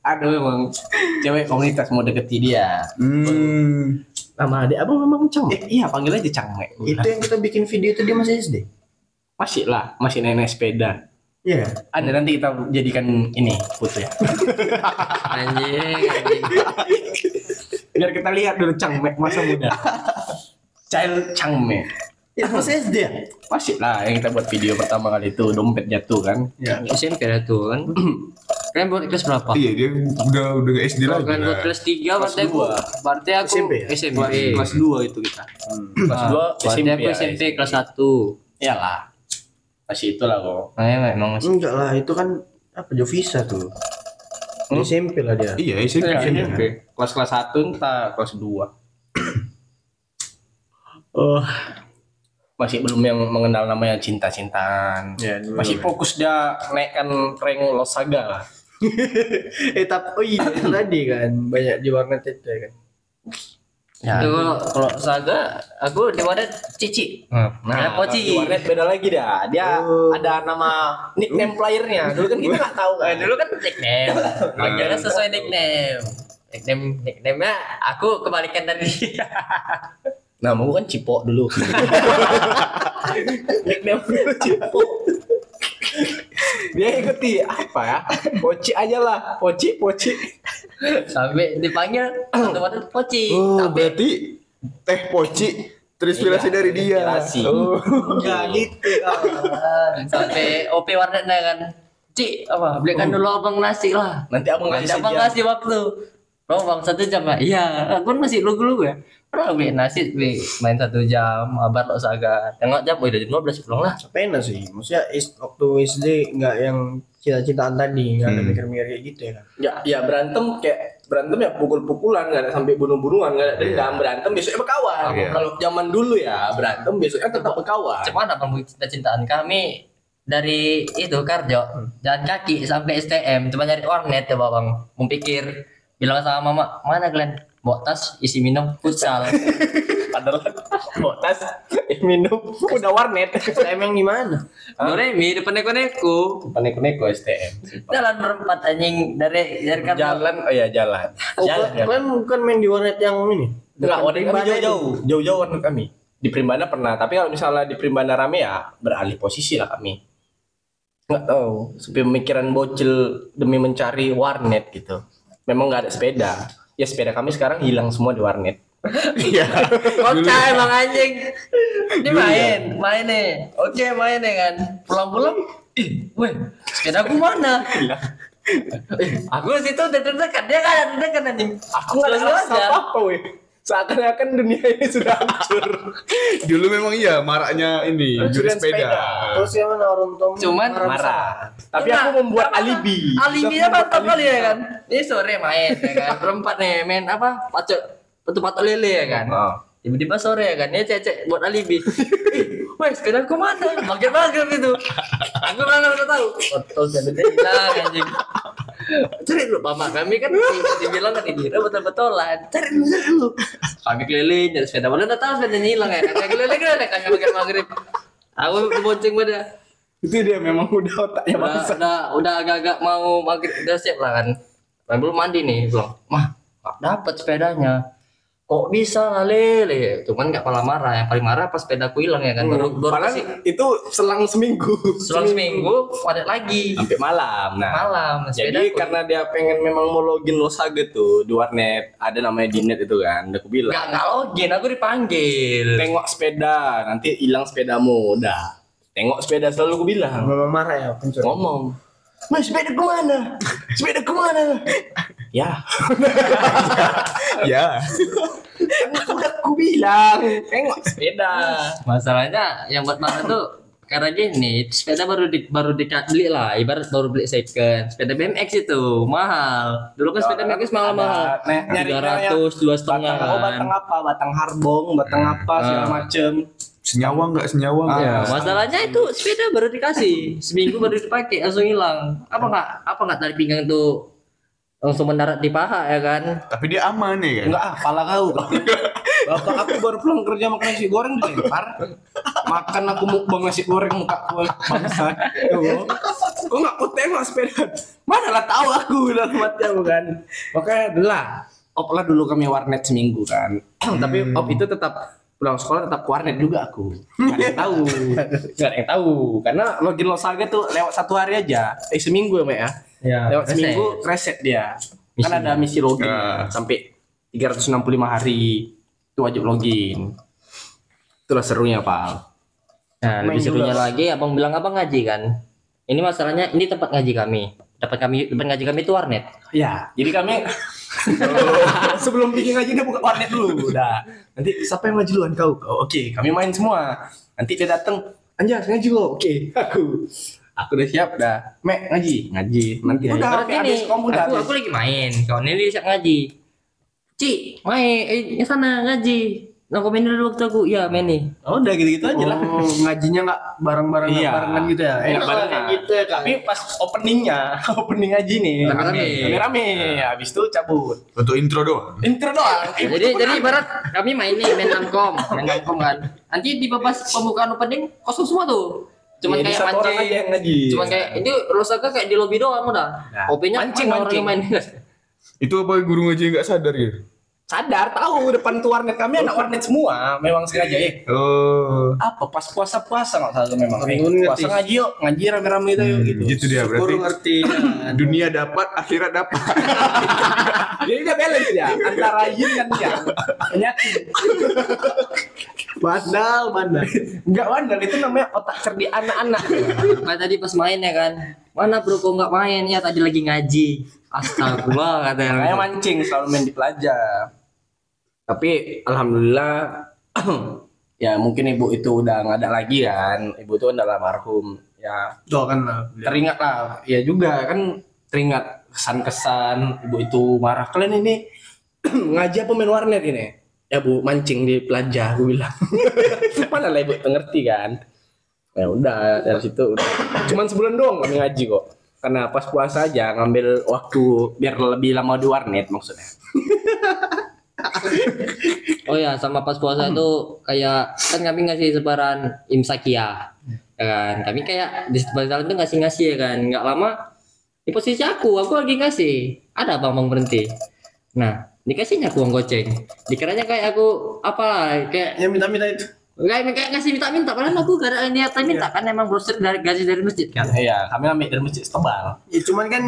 aduh emang cewek komunitas mau deketi dia. Hmm. nama adik abang memang Cang eh, iya panggil aja Cang Mek itu yang kita bikin video itu dia masih SD masih lah masih nenek sepeda iya ada nanti kita jadikan ini foto ya Anjing, anjing. biar kita lihat dulu Cang Mek masa muda child Cang Mek itu masih SD ya masih lah yang kita buat video pertama kali itu dompet jatuh kan Iya. SMP ada tuh kan. Kalian buat kelas berapa? Iya dia udah udah ke SD lagi. kalian buat lah. kelas 3 berarti aku dua. berarti aku SMP ya? SMP. kelas, kelas 2 itu kita kelas 2 Ah, berarti aku ya, SMP kelas 1. iyalah masih itulah kok Nah, ya, memang masih enggak lah itu kan apa Jovisa tuh Di SMP lah dia Iya SMP. Ya, SMP. SMP. Kelas kelas satu entah kelas dua. Oh, masih belum yang mengenal namanya cinta-cintaan. Ya, dulu masih fokus dia naikkan rank Losaga lah. eh tapi oh iya itu tadi kan banyak di warnet itu ya kan Ya, Itu kalau kalau saga aku di warnet Cici. Nah, Nah, kalau Poci. di warnet beda lagi dah. Dia ada nama nickname playernya. Dulu kan kita nggak tahu kan. Eh, dulu kan nickname. Panggilnya sesuai nickname. Nickname nickname-nya aku kebalikan dari dia. Nah, mau kan Cipo dulu. nickname dulu Cipo. Dia ikuti apa ya? Poci aja lah. Poci, poci. Sampai dipanggil otomatis Poci. Oh Tapi berarti teh poci terinspirasi Iya, dari dia. terinspirasi. Oh. enggak gitu sampai OP warnetnya kan. Ci, apa? Belikan dulu abang nasi lah. Nanti abang Nanti kasih abang ngasih waktu. Bang, bang satu jam ya? Iya, aku masih lugu-lugu ya. Pernah beli nasi, beli main satu jam, abar lo saga. Tengok jam, udah jam 12 pulang lah. pena sih maksudnya is- waktu SD nggak yang cinta-cintaan tadi nggak ada Hmm. mikir-mikir kayak gitu ya kan Ya, ya berantem kayak berantem ya pukul-pukulan nggak ada sampai bunuh-bunuhan nggak ada dendam berantem besoknya berkawan Iya. kalau zaman dulu ya berantem besoknya tetap berkawan Cuman apa cinta-cintaan kami dari itu Karjo jalan kaki sampai STM cuma nyari warnet ya bang mau pikir bilang sama mama mana kalian bawa tas isi minum futsal. Padahal bawa tas eh, minum udah warnet. STM yang di mana Doremi depan neko-neko neko-neko STM jalan berempat anjing. Dari dari Karjo jalan oh ya jalan. Oh, jalan kalian- kalian bukan main di warnet yang ini? Enggak, Depan warnet kami jauh-jauh. jauh-jauh warnet kami. Di Primbana pernah tapi kalau misalnya di Primbana rame ya beralih posisi lah kami. Nggak tahu pemikiran bocil demi mencari warnet gitu. Memang nggak ada sepeda ya sepeda kami sekarang hilang semua di warnet Iya. Kocak emang anjing. Dia main, main nih. Oke, main nih kan. Pulang-pulang, ih, weh, sepeda aku mana? Eh, aku di situ udah dekat dia kan ada dekat anjing. Aku nggak ada apa-apa, weh. Seakan-akan dunia ini sudah hancur. Dulu memang iya maraknya ini juri sepeda. sepeda. Terus yang mana orang tua Cuman Marah. Tapi Enggak. aku membuat alibi. Alibinya mantap kali ya kan. Ini sore main ya kan. Berempat nih main apa? Pacot patu patok lele ya kan. Oh. Tiba-tiba sore ya kan, dia cecek buat alibi. Weh, sepeda aku mana? Makin maghrib itu. Aku mana udah tahu. Foto sepeda hilang anjing. Cari dulu mama kami kan dibilang kan ini betul-betulan. Cari dulu cari dulu. Kami keliling cari sepeda. Mana udah tahu sepedanya hilang ya. Kami keliling keliling kami makin maghrib. Aku bonceng pada. Itu dia memang udah otaknya bangsa. udah, udah agak-agak mau maghrib udah siap lah kan. Belum mandi nih, bilang, mah dapat sepedanya. Kok bisa lele? Cuman nggak malah marah. Yang paling marah pas sepedaku hilang ya kan. Baru baru Padahal kasih itu selang seminggu. selang seminggu padat lagi. sampai malam. Nah, Malam Jadi karena dia pengen memang mau login Losaga tuh di warnet ada namanya Dinet itu kan, udah aku bilang. nggak nggak login, aku dipanggil. Tengok sepeda, nanti hilang sepedamu, udah. Tengok sepeda selalu aku bilang. Memang marah ya pencuri. Ngomong, Mas sepeda ke mana? Sepeda ke mana? Ya, Ya. kan udah aku bilang, tengok sepeda. Masalahnya yang buat marah tuh karena gini, sepeda baru di, baru dibeli lah, ibarat baru beli second. Sepeda BMX itu mahal. Dulu kan sepeda BMX mahal mahal. Tiga ratus, dua setengah Batang, oh, kan. batang apa? Batang harbong, batang apa segala Ah. macem. Senyawa nggak senyawa nggak? Ya, masalahnya itu sepeda baru dikasih seminggu baru dipakai langsung hilang. Apa nggak apa nggak tali pinggang tuh langsung mendarat di paha ya kan? Tapi dia aman ya kan? Enggak ah, pala kau. Bapak aku baru pulang kerja makan nasi goreng dilempar. Makan aku mukbang nasi goreng muka aku bangsa. Kok nggak kau tengok sepeda? Mana lah tahu aku dalam hati aku kan. Makanya adalah op lah dulu kami warnet seminggu kan. Tapi op itu tetap pulang sekolah tetap ke warnet juga aku. Gak ada yang tahu. Gak ada yang tahu. Karena login Losaga tuh lewat satu hari aja. Eh seminggu ya, Mek ya. Ya, Lewat seminggu reset dia. Kan ada misi login Ah. sampai 365 hari itu wajib login. Itulah serunya, Pal. Nah, lebih serunya lagi abang bilang abang ngaji kan. Ini masalahnya ini tempat ngaji kami. Dapat kami tempat ngaji kami itu warnet. Ya, jadi kami sebelum bikin ngaji dia buka warnet dulu. Udah. Nanti siapa yang ngaji duluan kau? Oh, Oke, kami main semua. Nanti dia datang, Anjas ngaji lo. Oke, aku. Aku udah siap dah. Mek ngaji, ngaji. Nanti udah gini, habis kamu udah aku, habis. aku lagi main, kawan ini siap ngaji. Ci, main, eh, sana ngaji. Nah, komen dulu waktu aku, ya main nih. Oh, udah gitu-gitu aja lah. Oh, ngajinya nggak bareng-bareng Iya. barengan gitu ya? Enak banget. gitu ya? Tapi pas openingnya, opening ngaji nih. Rame-rame. Rame-rame. Habis itu cabut. Untuk intro doang. Intro doang. Eh, Jadi jadi ibarat kami main nih main namkom, main namkom kan. Nanti di pas pembukaan opening kosong semua tuh. Cuman Jadi kayak satu orang mancing. aja yang ngaji. Cuman kayak ini Rosaga kayak di lobby doang udah. Nah, Kopinya mancing, mancing. yang main. Itu apa guru ngaji nggak sadar ya? Sadar tahu depan tuh warnet kami anak warnet semua memang sengaja eh Oh. apa pas puasa puasa nggak salah memang eh, puasa ngaji yuk ngaji rame-rame itu yuk Hmm, gitu gitu dia berarti. ngerti. Dunia dapat, akhirat dapat. jadi dia balance ya antara yin dan yang penyakit Bandal, bandal. nggak bandel itu namanya otak cerdik anak-anak Nah, tadi pas main ya kan. Mana bro kok nggak main ya tadi lagi ngaji. Astagfirullah katanya. Makanya mancing selalu main di pelajar. Tapi alhamdulillah ya mungkin ibu itu udah nggak ada lagi kan. Ibu itu udah almarhum. Ya Doakan lah. teringat lah. Ya juga kan teringat kesan-kesan ibu itu marah. Kalian ini ngaji apa main warnet ini? Ya bu mancing di pelajar gue bilang. Mana lah ibu ngerti kan? Ya udah dari situ udah. Cuman sebulan doang kami ngaji kok. Karena pas puasa aja ngambil waktu biar lebih lama di warnet maksudnya. Oh ya, sama pas puasa itu kayak kan kami ngasih sebaran imsakia. Ya kan? Kami kayak di sebaran itu ngasih-ngasih ya kan. Nggak lama di posisi aku, aku lagi ngasih. Ada bang bang berhenti. Nah, dikasihnya aku uang goceng. Dikiranya kayak aku apa kayak Yang minta-minta itu. Kayak kayak ngasih minta-minta padahal aku gak ada niatan minta kan emang brosur dari gaji dari masjid kan. Iya, kami ambil dari masjid setebal. Ya, cuman kan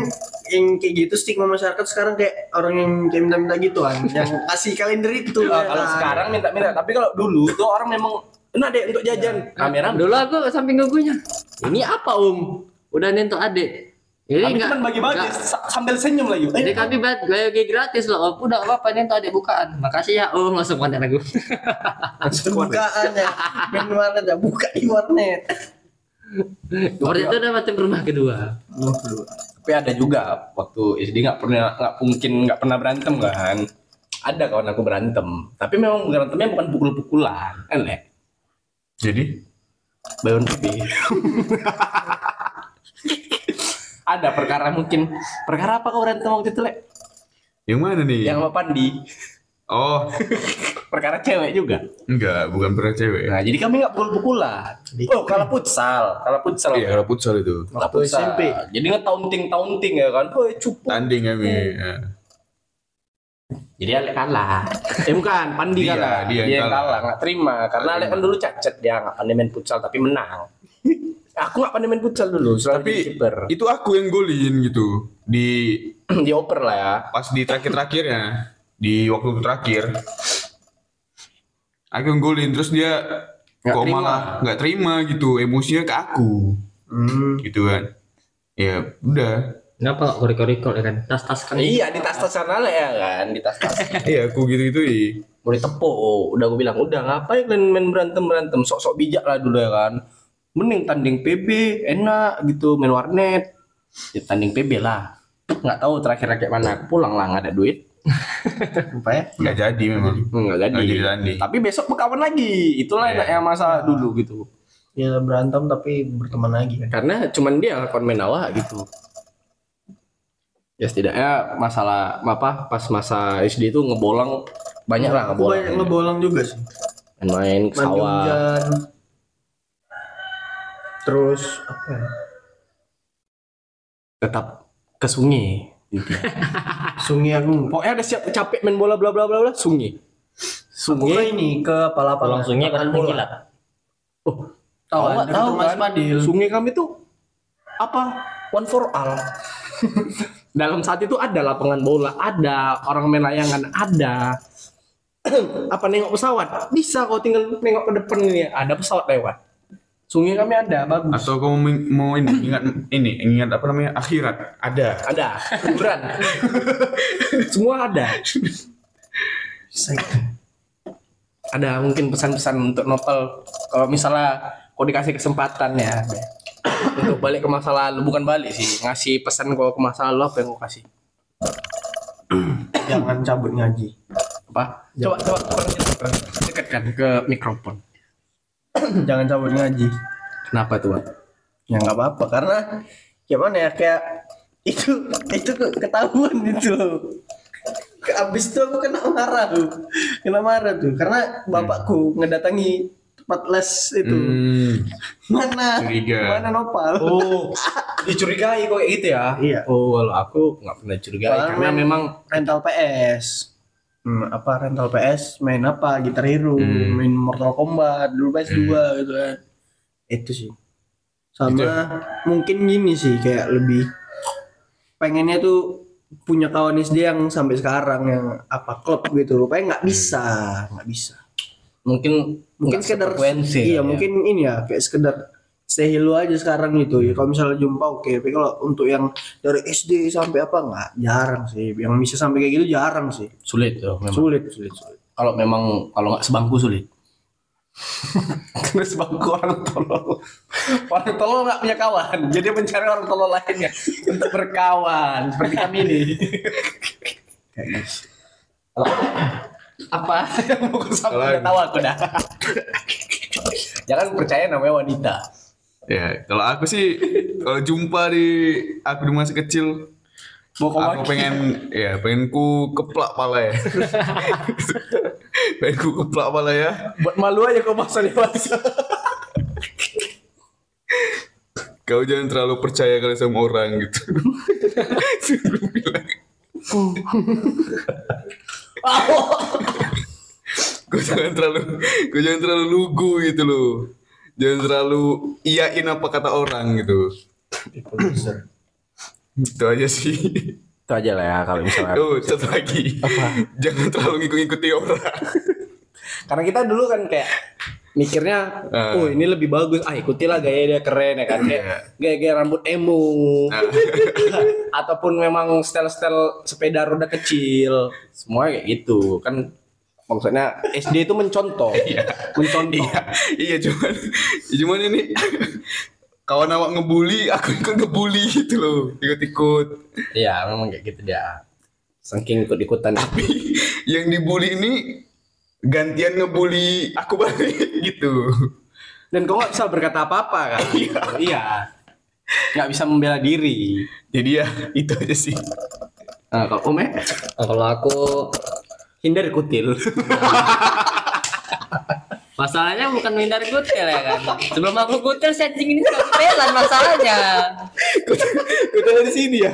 yang kayak gitu stigma masyarakat sekarang kayak orang yang kayak minta-minta gitu kan, yang kasih kalender itu. Ya kalau sekarang minta-minta, tapi kalau dulu tuh orang memang Nah, dek untuk jajan. Kamera Dulu aku samping gugunya. Ini apa om? Udah nentok adik. Jadi kami enggak bagi-bagi sambil senyum lah yuk. Jadi kami buat bagi gratis loh. Om. Udah apa nentok adik bukaan. Makasih ya om langsung konten aku. Bukaan ya, main warnet ya, buka di warnet. Waktu itu udah batin rumah kedua. Tapi ada juga waktu SD nggak pernah nggak mungkin nggak pernah berantem kan. Ada kawan aku berantem, tapi memang berantemnya bukan pukul-pukulan, kan Le? Jadi Bayon pipi. ada perkara mungkin perkara apa kau berantem waktu itu Le? yang mana nih? Yang sama Pandi. Oh, Perkara cewek juga. enggak, bukan pernah cewek. Nah, jadi kami nggak pukul-pukulan. Oh, kalau futsal, kalau futsal. Iya, kalau futsal itu. Kalau futsal. SMP. Jadi ngetaunting-taunting ya kan. Oh, cupu. Tanding kami. ya. Jadi Alek kalah. Eh bukan, Pandi Dia, kalah. dia yang yang kalah. kalah, nggak terima. Karena Alek kan dulu cacat dia nggak pandai main futsal tapi menang. Aku nggak pandai main futsal dulu, Tapi itu aku yang golin gitu di Dioper lah ya. pas di terakhir-terakhirnya di waktu terakhir aku yang golin terus dia Nggak kok terima. malah nggak terima gitu emosinya ke aku Hmm. gitu kan ya udah Kenapa kok korek-korek ya kan? Tas-tas kan. Iya di tas-tasan Alek ya kan, di tas-tas. iya aku gitu gitu Mau ditepuk, oh, udah gue bilang, udah ngapain kalian main berantem-berantem, sok-sok bijak lah dulu ya kan. Mending tanding PB, enak gitu, main warnet. Ya, tanding PB lah. Nggak tahu terakhir kayak mana, aku pulang lah, nggak ada duit. Apa ya? nggak jadi memang Nggak jadi. nggak jadi tanding Tapi besok berkawan lagi. Itulah Iya. enaknya masa dulu gitu. Ya berantem tapi berteman lagi kan. Karena cuman dia main awak gitu. Ya setidaknya masalah apa pas masa SD itu ngebolang banyak lah ngebolang. banyak ngebolang juga sih. Main-main ke sawah. Terus apa ya? Tetap ke sungai. Sungai aku Pokoknya ada siap capek main bola bla bla bla bla sungai. Sungai. ini ke pala-pala. Pulang sungai kan kilat. Oh, Tahu nggak ada Mas kan? Padil. Sungai kami tuh apa? One for all. Dalam saat itu ada lapangan bola, ada orang main layangan, ada. apa nengok pesawat? Bisa kau tinggal nengok ke depan ini, ada pesawat lewat. Sungai kami ada, bagus. atau kamu mau ini ingat ini ingat apa namanya akhirat? Ada. Ada, kuburan. Semua ada. Ada mungkin pesan-pesan untuk novel kalau misalnya kau dikasih kesempatan ya untuk balik ke masa lalu. Bukan balik sih ngasih pesan kau ke masa lalu apa yang kau kasih? Jangan cabut ngaji. apa? Coba coba coba. Dekatkan ke mikrofon Jangan cabut ngaji. kenapa tuh Bang? Ya nggak apa-apa karena gimana ya kayak itu itu ke- ketahuan itu Abis itu aku kena marah tuh, kena marah tuh karena bapakku ngedatangi tempat les itu. hmm, Mana? Curiga. Mana nopal? oh dicurigai kok gitu ya Iya. oh kalau aku nggak pernah curigai Soalnya karena memang rental PS. Hmm, apa rental PS main apa Guitar Hero, Hmm. main Mortal Kombat, dulu PS2 gitu kan. Itu sih. Sama Gitu mungkin gini sih kayak lebih pengennya tuh punya kawan SD yang sampai sekarang yang apa klub gitu rupanya nggak bisa nggak bisa mungkin mungkin sekedar iya ya. mungkin ini ya kayak sekedar say hello aja sekarang gitu. Ya kalau misalnya jumpa oke. Tapi kalau untuk yang dari SD sampai apa nggak. Jarang sih. Yang bisa sampai kayak gitu jarang sih. Sulit tuh memang. sulit sulit sulit. Kalau memang kalau nggak sebangku sulit. Karena sebangku orang tolol. Orang tolol nggak punya kawan. Jadi mencari orang tolol lainnya untuk berkawan seperti kami ini. Apa? Yang mau udah tahu aku dah. Jangan percaya namanya wanita ya kalau aku sih kalau jumpa di aku di masa kecil mau aku pengen ya pengen ku keplak pala ya. Pengen ku keplak pala ya. Buat malu aja kau masa dewasa kau jangan terlalu percaya kali sama orang gitu. Suruh bilang. Kau jangan terlalu kau jangan terlalu lugu gitu loh jangan terlalu iyain apa kata orang gitu. Itu aja sih. Itu aja lah ya kalau misalnya. oh satu lagi. Jangan terlalu ngikut-ngikuti orang. Karena kita dulu kan kayak mikirnya, Ah. oh ini lebih bagus, ah ikutilah gaya dia keren ya kan, kayak gaya-gaya rambut emo, ataupun memang style-style sepeda roda kecil, semua kayak gitu. Kan. Maksudnya SD itu mencontoh, mencontoh. iya iya cuman cuman ini kawan awak ngebully aku ikut ngebully gitu loh ikut-ikut Iya, memang kayak gitu dia. Saking ikut-ikutan. yang dibully ini gantian ngebully aku balik gitu Dan kau nggak bisa berkata apa-apa kan? iya. Nggak bisa membela diri. jadi ya itu aja sih Nah, kalau Ome, Nah, kalau aku hindari kutil. masalahnya bukan menghindari kutil ya kan. Sebelum aku kutil setting ini sudah kutelan masalahnya. Kita dari sini ya?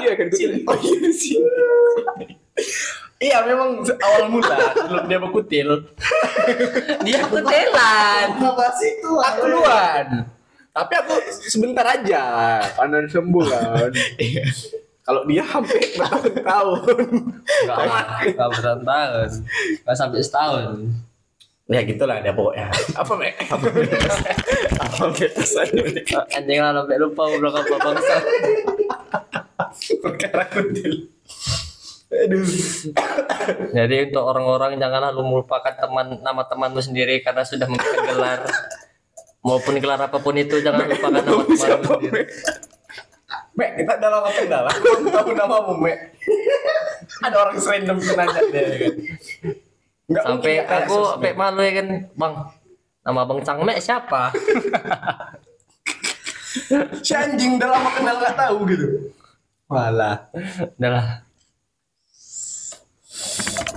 Iya kan kutil. Oh iya di sini. iya memang awal mula sebelum dia berkutil. Dia kutelan. Apa sih itu? Aku duluan. Tapi aku sebentar aja karena sembuh kan. Kalau dia sampai bertahun-tahun. Enggak, enggak bertahun. Enggak sampai setahun. ya gitulah dia pokoknya. Apa me? Apa me? Apa me? Anjing lah sampai lupa goblok apa bangsa. Perkara. Aduh. Jadi untuk orang-orang janganlah lu melupakan teman nama temanmu sendiri karena sudah mengikuti gelar maupun gelar apa pun itu jangan lupakan nama temanmu sendiri. Me? Me, kita dalam apa dalam? Kamu tahu namamu me? Ada orang random nanya dia ya kan. Nggak Sampai aku sampai malu ya kan, Bang. Nama Bang Cangmek siapa? si anjing udah lama kenal nggak tahu gitu. Walah. Udah lah.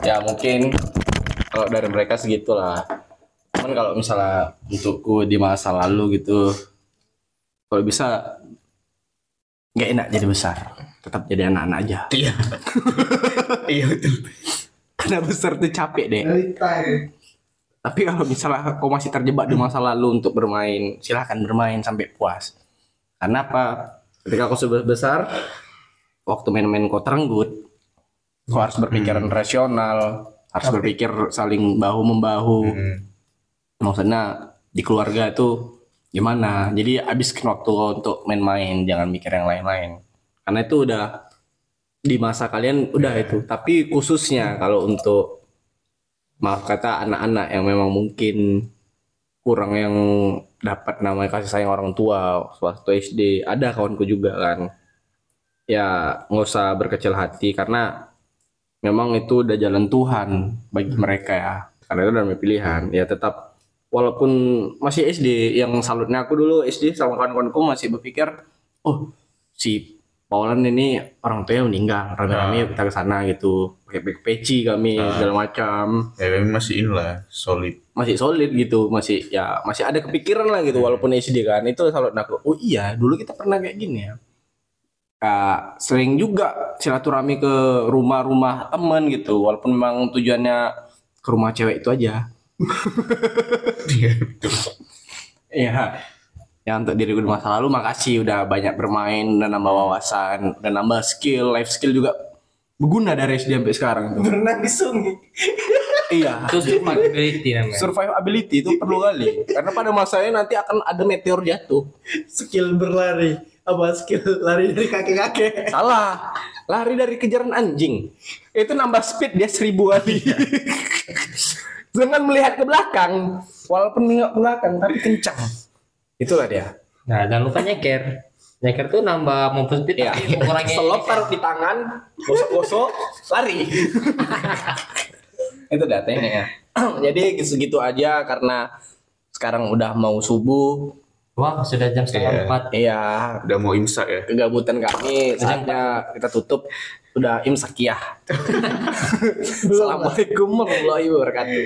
Ya mungkin kalau dari mereka segitulah. Cuman kalau misalnya untukku di masa lalu gitu, kalau bisa nggak enak jadi besar, tetap jadi anak-anak aja. iya iya betul Karena besar tuh capek deh. Time. Tapi kalau misalnya kau masih terjebak di masa lalu untuk bermain, silahkan bermain sampai puas. Karena apa? Ketika kau sudah besar, waktu main-main kau terenggut, kau harus berpikiran rasional, harus berpikir saling bahu membahu. Hmm. Maksudnya di keluarga itu gimana? Jadi habiskan waktu kau untuk main-main, jangan mikir yang lain-lain. Karena itu udah di masa kalian udah itu. Tapi khususnya kalau untuk maaf kata anak-anak yang memang mungkin kurang yang dapat namanya kasih sayang orang tua waktu SD ada kawanku juga kan ya nggak usah berkecil hati karena memang itu udah jalan Tuhan bagi mereka ya karena itu udah pilihan ya tetap walaupun masih SD yang salutnya aku dulu SD sama kawan-kawanku masih berpikir oh si Paulan ini orang tuanya meninggal rame-rame yuk kita ke sana gitu pakai pakai peci kami segala macam. Ya kami masih inilah solid. Masih solid gitu masih ya masih ada kepikiran lah gitu walaupun SD kan itu salut aku. Oh iya dulu kita pernah kayak gini ya. Kak, sering juga silaturahmi ke rumah-rumah temen gitu walaupun memang tujuannya ke rumah cewek itu aja iya Iya. Ya untuk diriku di masa lalu makasih udah banyak bermain, udah nambah wawasan, udah nambah skill, life skill juga berguna dari SD sampai sekarang tuh. Berenang di sungai. iya. Itu survivability namanya. Survive ability itu perlu kali. Karena pada masanya nanti akan ada meteor jatuh. Skill berlari. Apa skill lari dari kakek-kakek? Salah. Lari dari kejaran anjing. Itu nambah speed dia seribu kali. Jangan melihat ke belakang. Walaupun nengok ke belakang tapi kencang. Itulah dia. Nah, jangan lupa nyeker. Nyeker tuh nambah speed Iya. tapi mengurangi Selop taruh di tangan, gosok-gosok, lari. Itu dah tekniknya. Jadi segitu aja karena sekarang udah mau subuh. Wah, sudah jam setengah Iya. empat. Iya, udah mau imsak ya kegabutan kami saatnya kita tutup. Udah imsak ya. Assalamualaikum warahmatullahi wabarakatuh.